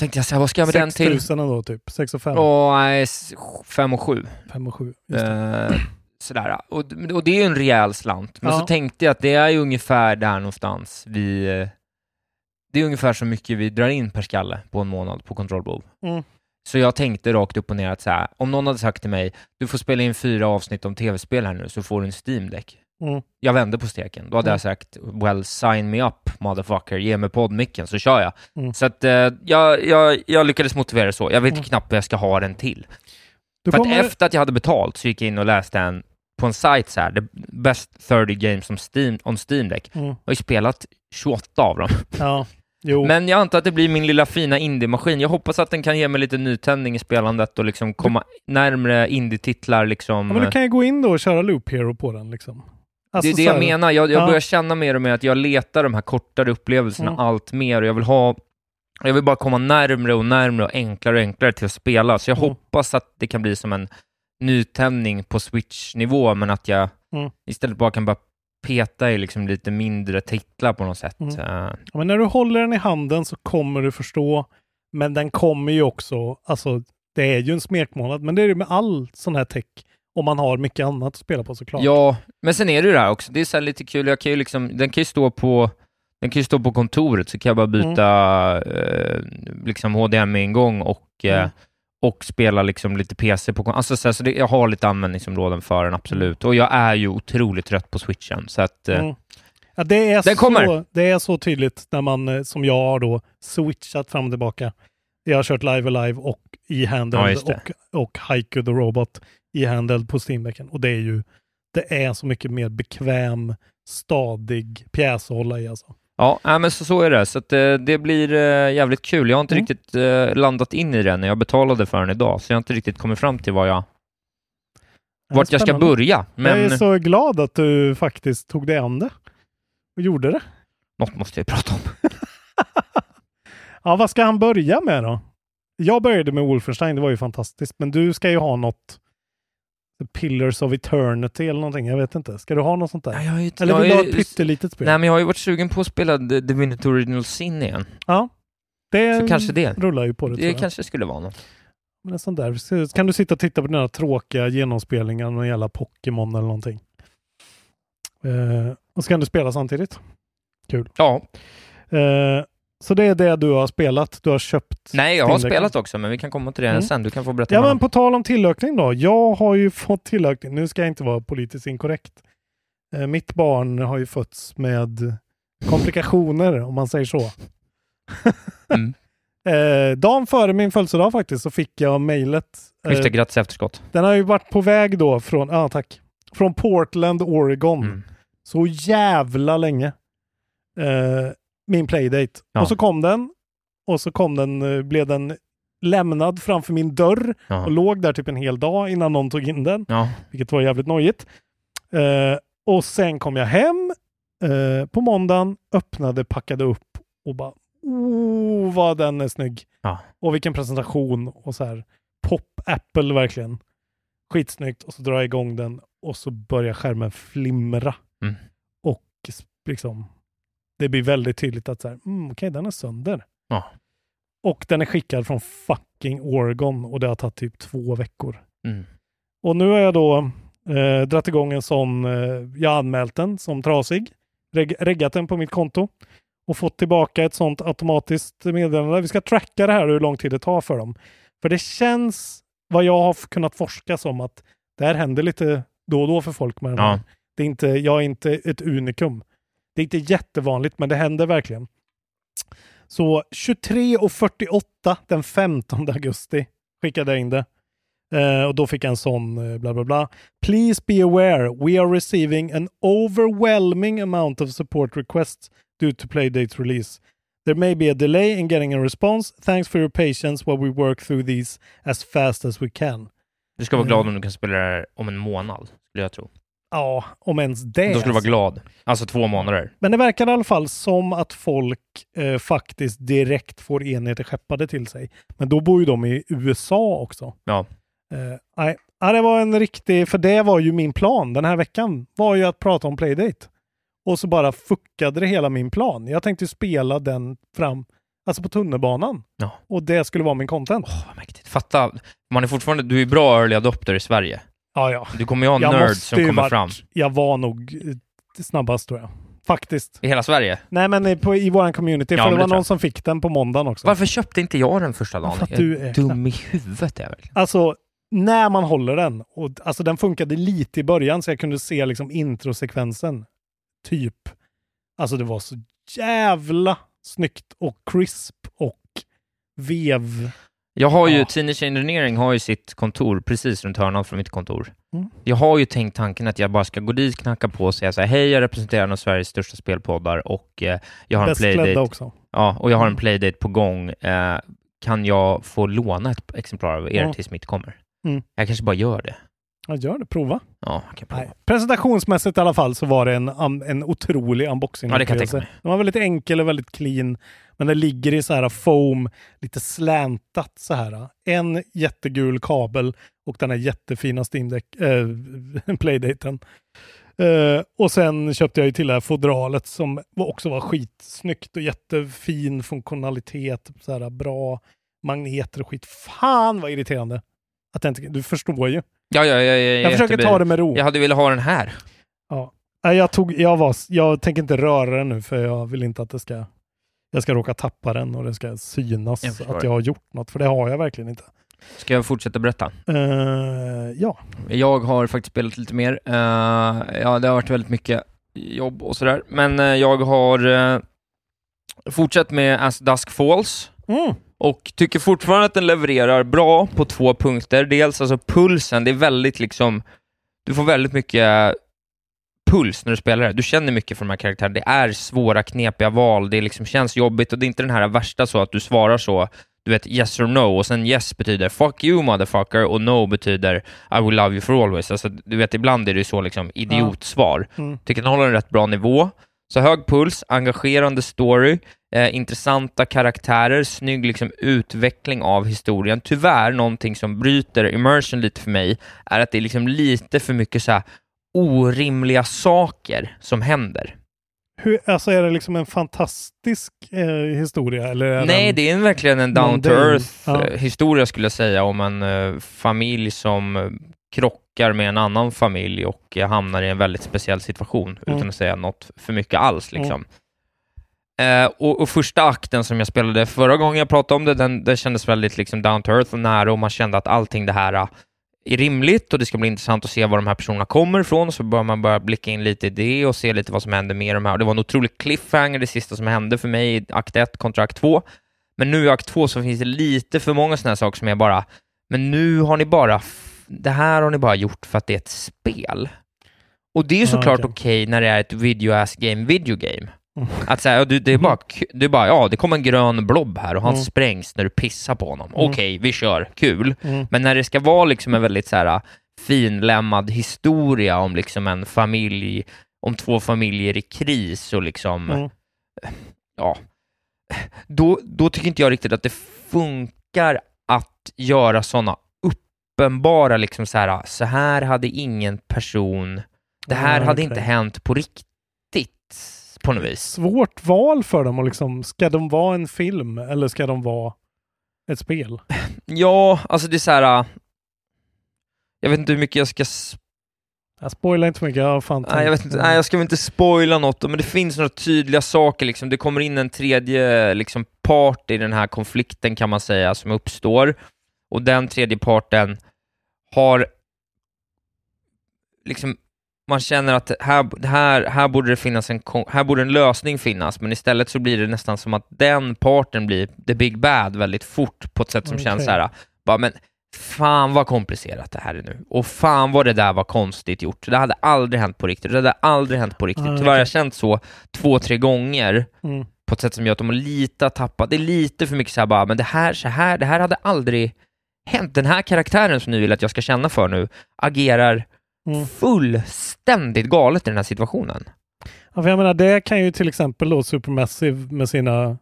Tänkte jag så här, vad ska jag med den till? 6000 ändå typ. 6 och 5. Åh, nej, 5 och 7. 5 och 7. Just det. Eh, sådär. Och, och det är ju en rejäl slant. Men Ja. så tänkte jag att det är ju ungefär där någonstans vi... eh, Det är ungefär så mycket vi drar in per skalle på en månad på Control Blue. Mm. Så jag tänkte rakt upp och ner att så här, om någon hade sagt till mig, du får spela in fyra avsnitt om tv-spel här nu, så får du en Steam Deck. Mm. Jag vände på steken. Då hade Mm. jag sagt, well, sign me up, motherfucker. Ge mig poddmicken så kör jag. Mm. Så att eh, jag, jag, jag lyckades motivera det så. Jag vet Mm. knappt vad jag ska ha den till. Du För kommer- att efter att jag hade betalt så gick jag in och läste en på en sajt så här, the best 30 games on Steam, on Steam Deck. Mm. Jag har ju spelat 28 av dem. Ja, jo. Men jag antar att det blir min lilla fina indie-maskin. Jag hoppas att den kan ge mig lite nytändning i spelandet och liksom komma närmre indie-titlar liksom. ja, men du kan ju gå in då och köra Loop Hero på den liksom. Alltså, det är det jag menar. Jag, jag Ja. börjar känna mer och mer att jag letar de här kortare upplevelserna Mm. allt mer och jag vill ha jag vill bara komma närmre och närmre och enklare och enklare till att spela. Så jag Mm. hoppas att det kan bli som en nytändning på Switch-nivå, men att jag Mm. istället bara kan bara peta i liksom lite mindre titlar på något sätt. Mm. Eh, Ja, men när du håller den i handen så kommer du förstå. Men den kommer ju också, alltså det är ju en smekmånad, men det är det med all sån här tech. Om man har mycket annat att spela på såklart. Ja, men sen är det ju det här också. Det är så lite kul. Jag kan ju liksom, den kan ju stå på den kan ju stå på kontoret så kan jag bara byta eh, liksom HDMI-ingång och, eh, Mm. Och spela liksom lite PC på Alltså så, här, så det, jag har lite användningsområden för den, absolut. Och jag är ju otroligt trött på switchen, så att... Eh, Mm. Ja, det, är så, kommer. det är så tydligt när man, eh, som jag har då, switchat fram och tillbaka. Jag har kört Live Alive och Ja, e-handled det. och, och Haiku the Robot e-handled på Steamdecken. Och det är ju, det är så mycket mer bekväm, stadig pjäs att hålla i alltså. Ja, men så, så är det. Så att, eh, det blir eh, jävligt kul. Jag har inte Mm. riktigt eh, landat in i den när jag betalade för den idag, så jag har inte riktigt kommit fram till vad jag, vart jag ska börja. Men Jag är så glad att du faktiskt tog dig an det och gjorde det. något måste jag prata om. Ja, vad ska han börja med då? Jag började med Wolfenstein, det var ju fantastiskt, men du ska ju ha något Pillars of Eternity eller någonting, jag vet inte. Ska du ha något sånt där? Nej, jag har ju inte- eller vill du ha ett pyttelitet spel? Nej, men jag har ju varit sugen på att spela The Divinity Original Sin igen. Ja, det Så kanske det. rullar ju på det. Det kanske skulle vara något. Men en sån där. Så Kan du sitta och titta på den här tråkiga genomspelningen med jävla Pokémon eller någonting? Eh, och så kan du spela samtidigt. Kul. Ja. Eh, så det är det du har spelat? Du har köpt? Nej, jag har spelat också, men vi kan komma till det Mm. sen. Du kan få berätta Ja, men på tal om tillökning då. Jag har ju fått tillökning. Nu ska jag inte vara politiskt inkorrekt. Eh, mitt barn har ju fötts med komplikationer, om man säger så. Mm. eh, dagen före min födelsedag faktiskt så fick jag mejlet. Just det, Eh, grattis efterskott. den har ju varit på väg då från, ja tack, från Portland, Oregon. Mm. Så jävla länge. Eh, min playdate. Ja. Och så kom den. Och så kom den, eh, blev den lämnad framför min dörr Ja. och låg där typ en hel dag innan någon tog in den. Ja. Vilket var jävligt nojigt. Eh, och sen kom jag hem eh, på måndagen, öppnade, packade upp och bara oh vad den är snygg. Ja. Och vilken presentation och så här pop-Apple verkligen. Skitsnyggt och så drar jag igång den och så börjar skärmen flimra. Mm. Och liksom det blir väldigt tydligt att så här, mm, okej den är sönder. Ja. Och den är skickad från fucking Oregon och det har tagit typ två veckor. Mm. Och nu har jag då eh, dratt igång en sån, eh, jag har anmält den som trasig, reg reggat den på mitt konto och fått tillbaka ett sånt automatiskt meddelande. Vi ska tracka det här hur lång tid det tar för dem. För det känns, vad jag har kunnat forska som, att det här händer lite då och då för folk med den Ja. här. Det är inte, jag är inte ett unikum. Det är inte jättevanligt, men det händer verkligen. Så 23.48 den 15 augusti skickade jag in det. Eh, och då fick jag en sån eh, bla bla bla. Please be aware, we are receiving an overwhelming amount of support requests due to Playdate's release. There may be a delay in getting a response. Thanks for your patience while we work through these as fast as we can. Du ska vara glad Mm. om du kan spela det här om en månad, skulle jag tro. Ja, om ens det. Då skulle du vara glad. Alltså två månader. Men det verkar i alla fall som att folk eh, faktiskt direkt får enheter skeppade till sig. Men då bor ju de i USA också. Ja. Eh, nej, ja, det var en riktig, för det var ju min plan den här veckan, var ju att prata om Playdate. Och så bara fuckade det hela min plan. Jag tänkte spela den fram, alltså på tunnelbanan. Ja. Och det skulle vara min content. Fatta, man är fortfarande, du är bra early adopter i Sverige. Ja, ja. Du kommer ju ha Jag nerds som kommer varit- fram. Jag var nog eh, snabbast tror jag. Faktiskt. I hela Sverige. Nej, men i- på, i våran community. Ja, för det var någon jag. som fick den på måndagen också. Varför köpte inte jag den första dagen? för att du är dum i huvudet är jag verkligen. Alltså, när man håller den. Och, alltså den funkade lite i början så jag kunde se liksom introsekvensen. Typ. Alltså det var så jävla snyggt och crisp och vev. Jag har ju, Ja. Teenage Engineering har ju sitt kontor precis runt hörnan från mitt kontor. Mm. Jag har ju tänkt tanken att jag bara ska gå dit, knacka på och säga så här, hej, jag representerar en av Sveriges största spelpoddar och eh, jag har en Bäst klädda playdate. också. Ja, och jag har en playdate på gång. Eh, kan jag få låna ett exemplar av er Ja. tills mitt kommer? Mm. Jag kanske bara gör det. Ja, gör det. Prova. Ja, kan prova. Nej. Presentationsmässigt i alla fall så var det en, en otrolig unboxing. Ja, det kan jag tänka mig. Den var väldigt enkel och väldigt clean. Men den ligger i så här foam, lite släntat så här. En jättegul kabel och den här jättefina Steam äh, Playdaten. Eh, och sen köpte jag ju till det här fodralet som också var skitsnyggt och jättefin funktionalitet. Så här, bra magneter och skit. Fan vad irriterande. Att inte, du förstår ju. Ja, ja, ja, ja, Jag försöker ta det med ro. Jag hade velat ha den här. Ja. Nej, jag, tog, jag, var, jag tänker inte röra den nu för jag vill inte att det ska jag ska råka tappa den och det ska synas Jag att jag har gjort något, för det har jag verkligen inte. Ska jag fortsätta berätta? Eh, ja. Jag har faktiskt spelat lite mer. Eh, ja, det har varit väldigt mycket jobb och sådär. Men eh, jag har uh, fortsatt med As Dusk Falls. Mm. Och tycker fortfarande att den levererar bra på två punkter. Dels alltså pulsen, det är väldigt liksom... Du får väldigt mycket puls när du spelar det. Du känner mycket för de här karaktärerna. Det är svåra, knepiga val. Det liksom känns jobbigt och det är inte den här värsta så att du svarar så, du vet yes or no och sen yes betyder fuck you motherfucker och no betyder I will love you for always. Alltså, du vet, ibland är det ju så liksom idiotsvar. Mm. Tycker den håller en rätt bra nivå. Så hög puls, engagerande story, eh, intressanta karaktärer, snygg liksom utveckling av historien. Tyvärr, någonting som bryter immersion lite för mig, är att det är liksom lite för mycket så här orimliga saker som händer. Hur, alltså är det liksom en fantastisk eh, historia? Eller är Nej, den... det är en verkligen en down to earth Ja. eh, historia skulle jag säga om en eh, familj som eh, krockar med en annan familj och eh, hamnar i en väldigt speciell situation, Mm. utan att säga något för mycket alls. Liksom. Eh, och, och första akten som jag spelade förra gången jag pratade om det, den, den kändes väldigt liksom down to earth och nära och man kände att allting det här är rimligt och det ska bli intressant att se var de här personerna kommer ifrån, så börjar man börja blicka in lite i det och se lite vad som händer med de här. Det var en otrolig cliffhanger, det sista som hände för mig i akt 1 kontra akt 2. Men nu i akt 2 så finns det lite för många sådana här saker som är bara, men nu har ni bara, det här har ni bara gjort för att det är ett spel. Och det är ju Ah, såklart okej. okej när det är ett video ass game, video game. Mm. Att säga, du, det är bara, är bara, ja, det kommer en grön blob här och han Mm. sprängs när du pissar på honom. Mm. Okej, vi kör, kul. Mm. Men när det ska vara liksom en väldigt så här finlämmad historia om liksom en familj, om två familjer i kris och liksom, Mm. ja, då, då tycker inte jag riktigt att det funkar att göra sådana uppenbara, liksom så här, så här hade ingen person, det här hade inte hänt på riktigt på något vis. Svårt val för dem och liksom, ska de vara en film eller ska de vara ett spel? Ja, alltså det är så här, äh, jag vet inte hur mycket jag ska Jag spoilar inte mycket, jag har fan Nej, jag, vet inte, nej, jag ska väl inte spoila något, men det finns några tydliga saker. Liksom. Det kommer in en tredje liksom, part i den här konflikten kan man säga, som uppstår. Och den tredje parten har... Liksom, man känner att här, här, här, borde det finnas en, här borde en lösning finnas, men istället så blir det nästan som att den parten blir the big bad väldigt fort på ett sätt som känns Okej. så här, bara, men fan vad komplicerat det här är nu. Och fan vad det där var konstigt gjort. Det hade aldrig hänt på riktigt. Det hade aldrig hänt på riktigt. Ah, Tyvärr har jag känt så två, tre gånger Mm. på ett sätt som gör att de har lite tappat. Det är lite för mycket så här bara, men det här, så här, det här hade aldrig hänt. Den här karaktären som ni vill att jag ska känna för nu agerar Mm. fullständigt galet i den här situationen. Ja, för jag menar, det kan ju till exempel då Supermassive med sina... eh,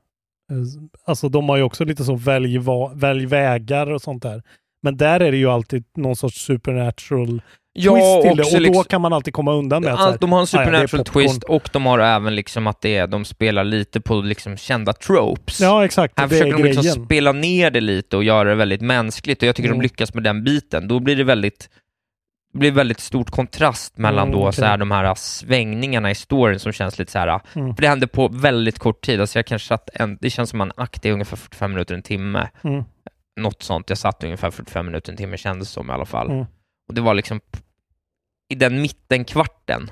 Alltså de har ju också lite så välj, va, välj vägar och sånt där. Men där är det ju alltid någon sorts supernatural Ja, twist till det. Och då liksom- kan man alltid komma undan med att Allt, de har en "Ah, ja, supernatural popcorn." twist och de har även liksom att det är, de spelar lite på liksom kända tropes. Ja, exakt. Här det försöker de liksom grejen. spela ner det lite och göra det väldigt mänskligt och jag tycker Mm. de lyckas med den biten. Då blir det väldigt det blir väldigt stort kontrast mellan Mm, då okej. så här, de här svängningarna i storyn som känns lite så här, Mm. för det hände på väldigt kort tid, alltså jag kanske satt en, det känns som en akt i ungefär 45 minuter, en timme, Mm. något sånt, jag satt ungefär 45 minuter, en timme kändes som i alla fall. Mm. Och det var liksom i den mittenkvarten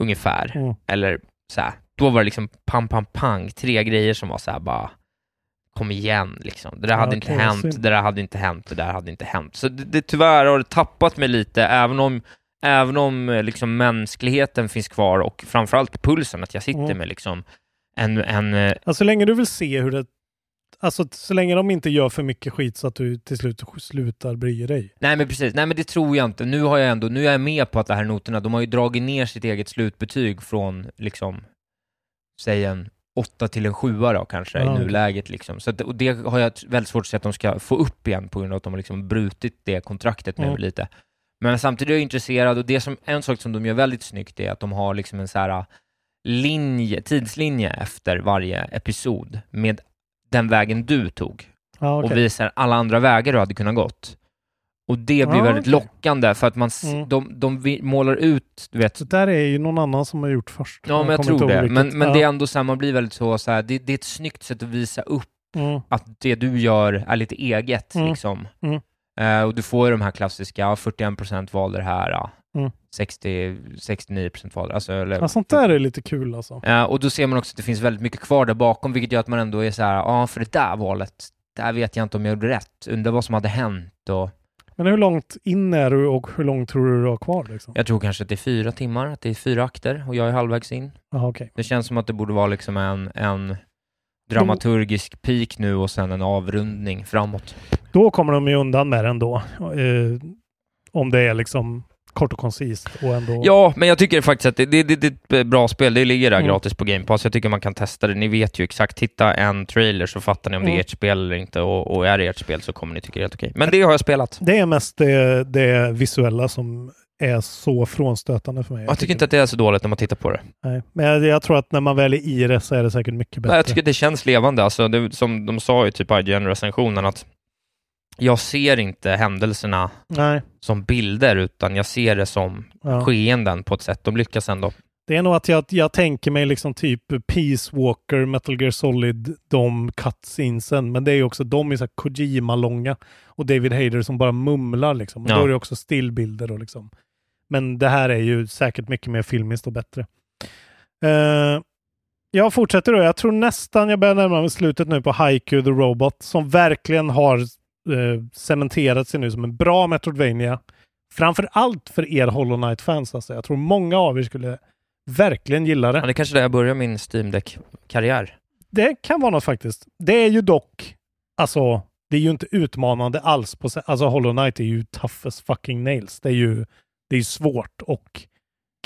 ungefär, Mm. eller så här, då var det liksom pang, pang, pang, tre grejer som var så här bara kom igen liksom. Det där Ja, hade inte okej, hänt, synd. det där hade inte hänt, det där hade inte hänt. Så det, det tyvärr har det tappat mig lite, även om Även om eh, liksom, mänskligheten finns kvar och framförallt pulsen, att jag sitter Mm. med liksom en, en eh, Alltså så länge du vill se hur det... Alltså så länge de inte gör för mycket skit så att du till slut slutar bry dig. Nej men precis, nej men det tror jag inte. Nu har jag ändå, nu är jag med på att det här noterna, de har ju dragit ner sitt eget slutbetyg från liksom, säg en åtta till en sjua då kanske Ja, i nuläget liksom. Så att, och det har jag väldigt svårt att se att de ska få upp igen på grund av att de har liksom brutit det kontraktet nu Mm. lite. Men samtidigt är jag intresserad och det som, en sak som de gör väldigt snyggt är att de har liksom en så här linje, tidslinje efter varje episod med den vägen du tog Ja, okej. och visar alla andra vägar du hade kunnat gått. Och det blir Ja, väldigt okej. lockande för att man, Mm. de, de målar ut, du vet, Så där är ju någon annan som har gjort först. ja men jag kommer tror det, vilket. men, men ja. det är ändå så här, man blir väldigt så, så här, det, det är ett snyggt sätt att visa upp Mm. att det du gör är lite eget Mm. liksom. Eh, och du får ju de här klassiska, ja, 41% valde det här, Mm. 60, 69% valde, alltså, eller, Ja, sånt där är lite kul alltså. Ja, och då ser man också att det finns väldigt mycket kvar där bakom, vilket gör att man ändå är så här, ja, för det där valet, där vet jag inte om jag gjorde rätt. Undrar vad som hade hänt och Men hur långt in är du och hur långt tror du du har kvar? Liksom? jag tror kanske att det är fyra timmar, att det är fyra akter och jag är halvvägs in. Jaha, okej. Det känns som att det borde vara liksom en, en dramaturgisk peak nu och sen en avrundning framåt. Då kommer de ju undan med det ändå. Eh, om det är liksom kort och koncist och ändå... Ja, men jag tycker faktiskt att det, det, det, det är ett bra spel. Det ligger där Mm. gratis på Game Pass. Jag tycker man kan testa det. Ni vet ju exakt. Titta en trailer så fattar ni om det är Mm. ert spel eller inte och, och är det ert spel så kommer ni tycka det är helt okej. Men det har jag spelat. Det är mest det, det visuella som är så frånstötande för mig. Jag tycker inte att det är så dåligt när man tittar på det. Nej. Men jag, jag tror att när man väl är i det så är det säkert mycket bättre. Nej, jag tycker det känns levande. Alltså, det, som de sa i typ IGN-recensionen att jag ser inte händelserna Nej. som bilder, utan jag ser det som Ja. skeenden på ett sätt. De lyckas ändå. Det är nog att jag, jag tänker mig liksom typ Peace Walker, Metal Gear Solid, de cutscenesen. Men det är ju också, de är så Kojima-långa. Och David Hayder som bara mumlar liksom. Och Ja. Då är det också stillbilder och liksom. Men det här är ju säkert mycket mer filmiskt och bättre. Eh, jag fortsätter då. Jag tror nästan jag börjar närma mig slutet nu på Haiku the Robot som verkligen har eh, cementerat sig nu som en bra Metroidvania. Framför allt för er Hollow Knight-fans. Alltså. Jag tror många av er skulle verkligen gilla det. Ja, det är kanske där jag börjar min Steam Deck-karriär. Det kan vara något faktiskt. Det är ju dock, alltså, det är ju inte utmanande alls. På, alltså Hollow Knight är ju tough as fucking nails. Det är ju det är svårt och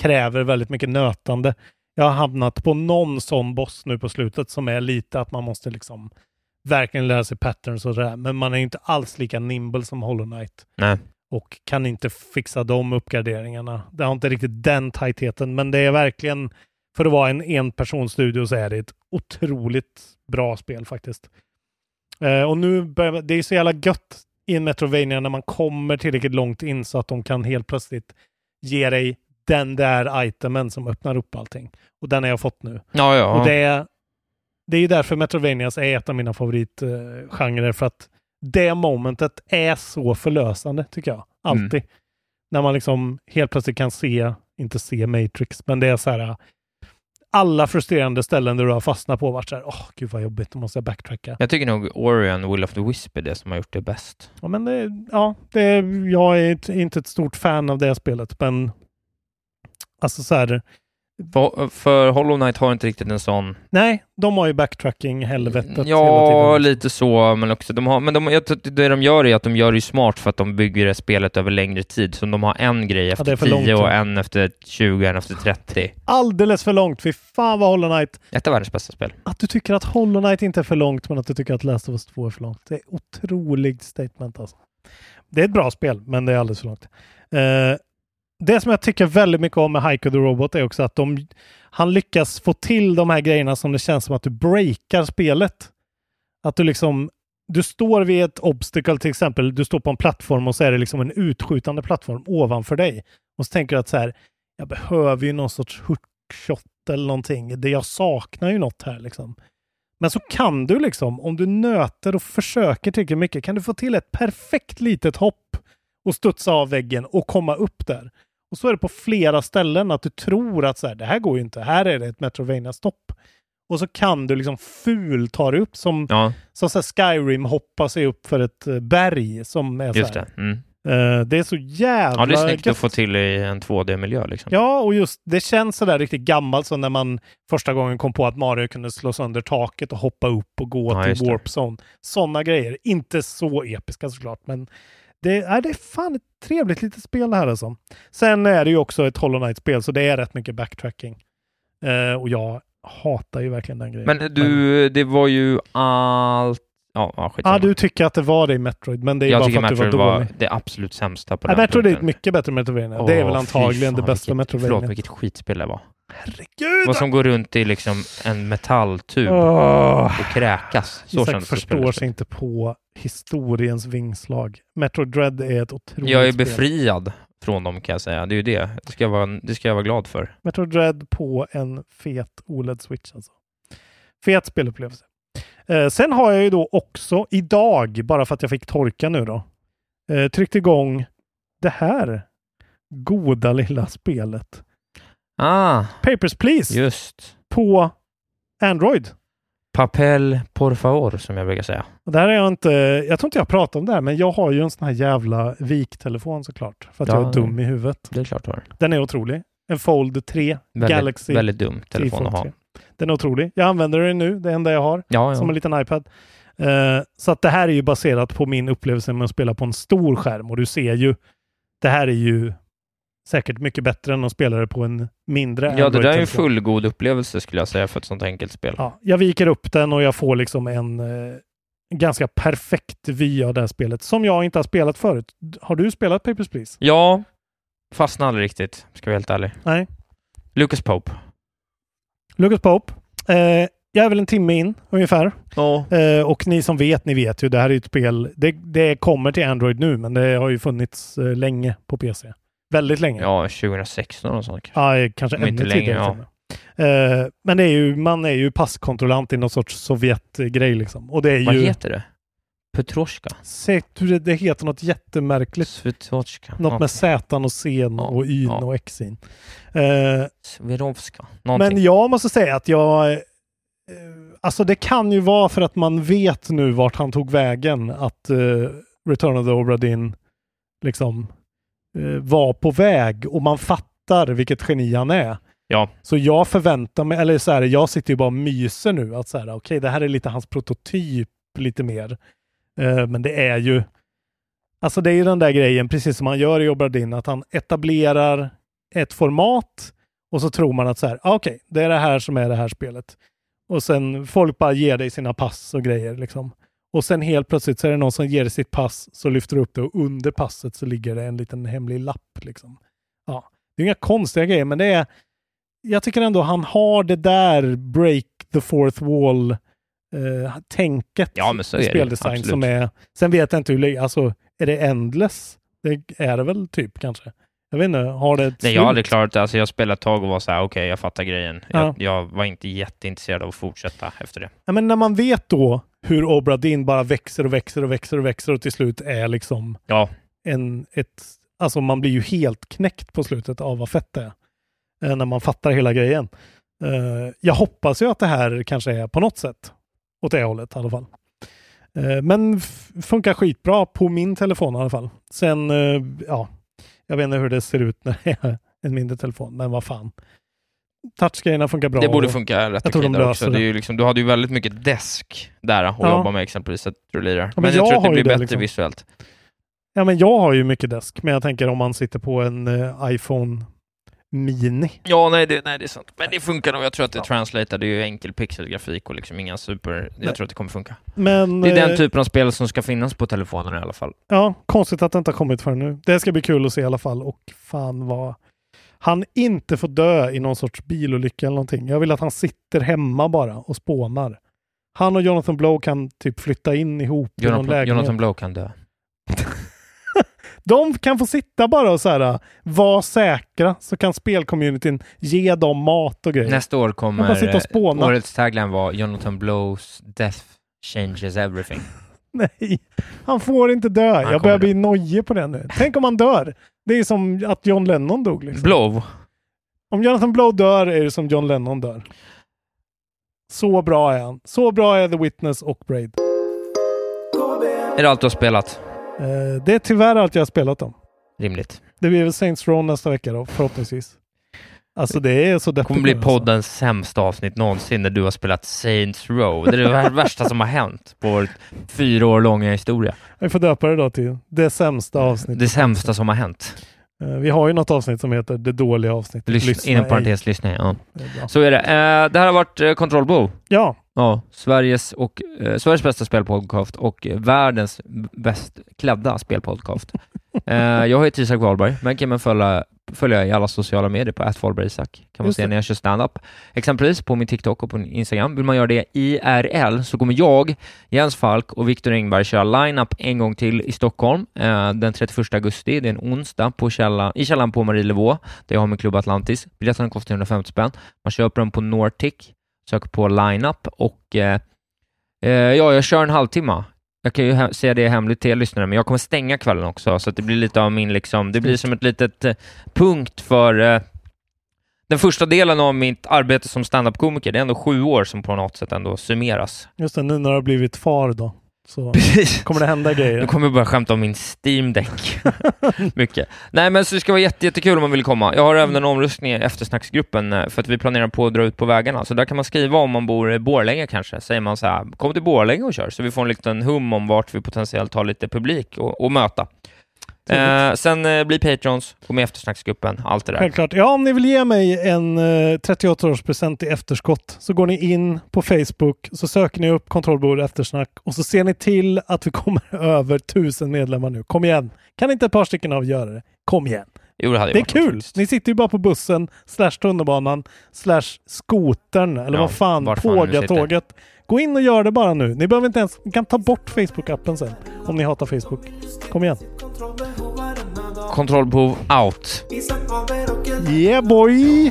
kräver väldigt mycket nötande. Jag har hamnat på någon sån boss nu på slutet som är lite att man måste liksom verkligen lära sig patterns och det där. Men man är inte alls lika nimble som Hollow Knight Nej. och kan inte fixa de uppgraderingarna. Det har inte riktigt den tajtheten, men det är verkligen, för att vara en enpersonsstudio så är det ett otroligt bra spel faktiskt. Eh, och nu börjar, det är så jävla gött i en Metrovania när man kommer tillräckligt långt in så att de kan helt plötsligt ge dig den där itemen som öppnar upp allting. Och den har jag fått nu. Ja, ja. Och det, det är ju därför Metrovanias är ett av mina favoritgenrer för att det momentet är så förlösande tycker jag. Alltid. När man liksom helt plötsligt kan se, inte se Matrix, men det är så här alla frustrerande ställen där du har fastnat på varit så här, åh gud vad jobbigt, då måste jag backtracka. Jag tycker nog Orion Will of the Wisp är det som har gjort det bäst. Ja, men det, ja, det, jag är inte ett stort fan av det spelet, men alltså så här, För, Hollow Knight har inte riktigt en sån... nej, de har ju backtracking-helvetet Ja, lite så, men också de har, men de, jag, det de gör är att de gör det smart för att de bygger det spelet över längre tid. Så de har en grej efter för 10 långt, och ja. en efter 20 och en efter 30. Alldeles för långt, fy fan vad Hollow Knight Ett av världens bästa spel. Att du tycker att Hollow Knight inte är för långt, men att du tycker att Last of Us 2 är för långt. Det är otroligt statement alltså. Det är ett bra spel, men det är alldeles för långt. Eh, det som jag tycker väldigt mycket om med Haiku the Robot är också att de, han lyckas få till de här grejerna som det känns som att du breakar spelet. Att du liksom, du står vid ett obstacle till exempel, du står på en plattform och så är det liksom en utskjutande plattform ovanför dig. Och så tänker du att så här, jag behöver ju någon sorts hookshot eller någonting. Det jag saknar ju något här liksom. Men så kan du liksom, om du nöter och försöker tillräckligt mycket, kan du få till ett perfekt litet hopp och studsa av väggen och komma upp där. Och så är det på flera ställen att du tror att så här, det här går ju inte, här är det ett Metrovania-stopp. Och så kan du liksom ful ta dig upp som, Ja, som så Skyrim hoppar sig upp för ett eh, berg som är så just här. det. Mm. Eh, det är så jävla Ja, det är snyggt att få till i en 2D-miljö liksom. Ja, och just det känns sådär riktigt gammalt som när man första gången kom på att Mario kunde slå sönder taket och hoppa upp och gå Ja, till. Warp Zone. Sådana grejer. Inte så episka såklart, men det, är, det är fan ett trevligt litet spel det här alltså. Sen är det ju också ett Hollow Knight-spel, så det är rätt mycket backtracking. Eh, och jag hatar ju verkligen den grejen. Men du, det var ju allt... Ja, ja Ja, skitsamma. du tycker att det var det i Metroid, men det är jag bara tycker för att du var Metroid var dålig. det absolut sämsta på Ja, den Metroid är ett punkten. mycket bättre Metroidvania. det är väl antagligen fy det fan, bästa vilket, Metroidvania. Förlåt, vilket skitspel det var. Herregud! Vad som går runt i liksom en metalltub Åh. och kräkas. Så Isak förstår sig inte på historiens vingslag. Metroid Dread är ett otroligt Jag är spel. befriad från dem kan jag säga. Det är ju det. Det ska jag vara, det ska jag vara glad för. Metroid Dread på en fet OLED-switch alltså. Fet spelupplevelse. Eh, sen har jag ju då också idag, bara för att jag fick torka nu då, eh, tryckt igång det här goda lilla spelet. Ah, Papers, Please just. på Android. Papel por favor, som jag brukar säga. Och där är jag inte, jag tror inte jag har pratat om det här, men jag har ju en sån här jävla viktelefon såklart. För att Ja, jag är dum i huvudet. Det är klart du har. Den är otrolig. En Fold 3 Väldigt, Galaxy. väldigt dum telefon att ha. 3. Den är otrolig. Jag använder den nu, det enda jag har. Ja, Som ja. en liten iPad. Eh, så att det här är ju baserat på min upplevelse med att spela på en stor skärm. Och du ser ju, det här är ju säkert mycket bättre än att spela det på en mindre Ja, det där är en fullgod upplevelse skulle jag säga för ett sånt enkelt spel. Ja, jag viker upp den och jag får liksom en eh, ganska perfekt vy av det här spelet som jag inte har spelat förut. Har du spelat Papers, Please? Ja, fastnade aldrig riktigt, ska jag vara helt ärlig. Nej. Lucas Pope. Lucas Pope. Eh, jag är väl en timme in ungefär. Ja. Eh, och ni som vet, ni vet ju, det här är ett spel, det, det kommer till Android nu, men det har ju funnits eh, länge på PC. Väldigt länge. Ja, 2016 och sånt. Ja, eh, kanske ännu inte länge, tidigare. ja. Eh, men det är ju, man är ju passkontrollant i någon sorts Sovjetgrej liksom. Och det är Vad ju... heter det? Petroska? Det, det heter något jättemärkligt. Svetotska. Något med Z och C och Y och X in. Eh, Sverovska. Någonting. Men jag måste säga att jag... eh, Alltså det kan ju vara för att man vet nu vart han tog vägen. Att eh, Return of the Obra Dinn liksom var på väg och man fattar vilket geni han är. Ja. Så jag förväntar mig, eller så här, jag sitter ju bara och myser nu att så här, okej, det här är lite hans prototyp lite mer. Eh, men det är ju, alltså det är ju den där grejen, precis som han gör i Obra Dinn, att han etablerar ett format och så tror man att så här, ah, okej, det är det här som är det här spelet. Och sen folk bara ger dig sina pass och grejer liksom. Och sen helt plötsligt så är det någon som ger sitt pass, så lyfter du upp det och under passet så ligger det en liten hemlig lapp liksom. Ja, det är inga konstiga grejer, men det är, jag tycker ändå han har det där break the fourth wall eh, tänket Ja, men så i det, speldesign absolut. som är, sen vet jag inte hur alltså är det endless? Det är det väl typ kanske? Jag vet inte, har det ett Nej, jag hade slut? klarat det. Alltså, jag spelade ett tag och var så här, okej, jag fattar grejen. Ja. Jag, jag var inte jätteintresserad av att fortsätta efter det. Ja, men när man vet då hur Obra Dinn bara växer och växer och växer och växer och till slut är liksom Ja. en, ett, alltså man blir ju helt knäckt på slutet av vad fett det är. Eh, när man fattar hela grejen. Eh, jag hoppas ju att det här kanske är på något sätt åt det hållet i alla fall. Eh, men funkar skitbra på min telefon i alla fall. Sen, ja, jag vet inte hur det ser ut när det är en mindre telefon, men vad fan. Touchgrejerna funkar bra. Det borde funka rätt okej de där också. Det är det. ju liksom, du hade ju väldigt mycket desk där att Ja. jobba med exempelvis, att du lirar. men Men, jag, jag tror att det blir det bättre liksom. visuellt. Ja, men jag har ju mycket desk, men jag tänker om man sitter på en eh, iPhone Mini. Ja, nej det, nej, det är sant. Men det funkar nog. Jag tror att det translatar. Det är ju enkel pixelgrafik och liksom inga super... Jag Nej. tror att det kommer funka. Men, Det är den eh, typen av spel som ska finnas på telefonen i alla fall. Ja, konstigt att det inte har kommit förrän nu. Det ska bli kul att se i alla fall. Och fan vad... Han inte får dö i någon sorts bilolycka eller någonting. Jag vill att han sitter hemma bara och spånar. Han och Jonathan Blow kan typ flytta in ihop i någon Jonathan, lägenhet. Jonathan Blow kan dö. De kan få sitta bara och så här, vara säkra, så kan spelcommunityn ge dem mat och grejer. Nästa år kommer bara sitta och spåna. eh, årets tagline vara Jonathan Blows death changes everything. Nej, han får inte dö. Jag kommer börjar bli nojig på det nu. Tänk om han dör. Det är som att John Lennon dog. Liksom. Blow? Om Jonathan Blow dör är det som John Lennon dör. Så bra är han. Så bra är The Witness och Braid. Är det allt du har spelat? Eh, det är tyvärr allt jag har spelat om. Rimligt. Det blir väl Saints Row nästa vecka då, förhoppningsvis. Alltså det är så Det kommer bli alltså. poddens sämsta avsnitt någonsin när du har spelat Saints Row. Det är det vär- värsta som har hänt på vår fyra år långa historia. Vi får döpa det då till det sämsta avsnittet. Det sämsta som har hänt. Eh, vi har ju något avsnitt som heter Det dåliga avsnittet. Lyssna, inom ej. parentes lyssna. Ja. Så är det. Eh, det här har varit eh, Control Bo. Ja. Ja, Sveriges, och, eh, Sveriges bästa spelpodcast och världens bäst klädda spelpodcast. eh, jag heter Isak Wahlberg, men kan man följa, följa i alla sociala medier på @wahlbergisak. Kan man Just se det. när jag kör standup. Exempelvis på min TikTok och på Instagram. Vill man göra det IRL så kommer jag, Jens Falk och Viktor Engberg köra line-up en gång till i Stockholm eh, den 31 augusti. Det är en onsdag på källa, i källaren på Marielevå, där jag har min klubb Atlantis. Biljetterna kostar 150 spänn. Man köper dem på Nortic, söker på line-up och eh, eh, ja, jag kör en halvtimme. Jag kan ju säga det hemligt till er lyssnare, men jag kommer stänga kvällen också, så att det blir lite av min, liksom, det blir som ett litet eh, punkt för eh, den första delen av mitt arbete som standup-komiker. Det är ändå sju år som på något sätt ändå summeras. Just det, nu när du har blivit far då. Så kommer det hända grejer. Nu kommer jag börja skämta om min Steam Deck. Mycket. Nej, men så det ska vara jätte, jättekul om man vill komma. Jag har även en omröstning i eftersnacksgruppen eh, för att vi planerar på att dra ut på vägarna. Så där kan man skriva om man bor i Borlänge kanske. Säger man så här, kom till Borlänge och kör, så vi får en liten hum om vart vi potentiellt har lite publik och, och möta. Eh, sen eh, bli patrons, gå med i eftersnacksgruppen, allt det där. Självklart. Ja, om ni vill ge mig en eh, 38-årspresent i efterskott så går ni in på Facebook så söker ni upp kontrollbord eftersnack och så ser ni till att vi kommer över tusen medlemmar nu. Kom igen! Kan inte ett par stycken av göra det? Kom igen! Jo, det hade Det är kul! Ni sitter ju bara på bussen, slash tunnelbanan, slash skotern, eller Ja, vad fan. Pågatåget. Gå in och gör det bara nu. Ni behöver inte ens... Ni kan ta bort Facebook-appen sen. Om ni hatar Facebook. Kom igen. Kontrollbehov out. Yeah boy!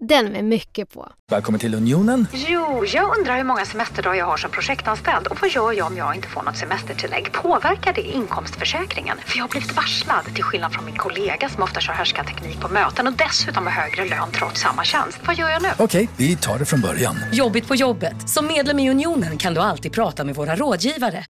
Den med mycket på. Välkommen till Unionen. Jo, jag undrar hur många semesterdagar jag har som projektanställd och vad gör jag om jag inte får något semestertillägg? Påverkar det inkomstförsäkringen? För jag har blivit varslad, till skillnad från min kollega som ofta kör teknik på möten och dessutom har högre lön trots samma tjänst. Vad gör jag nu? Okej, vi tar det från början. Jobbigt på jobbet. Som medlem i Unionen kan du alltid prata med våra rådgivare.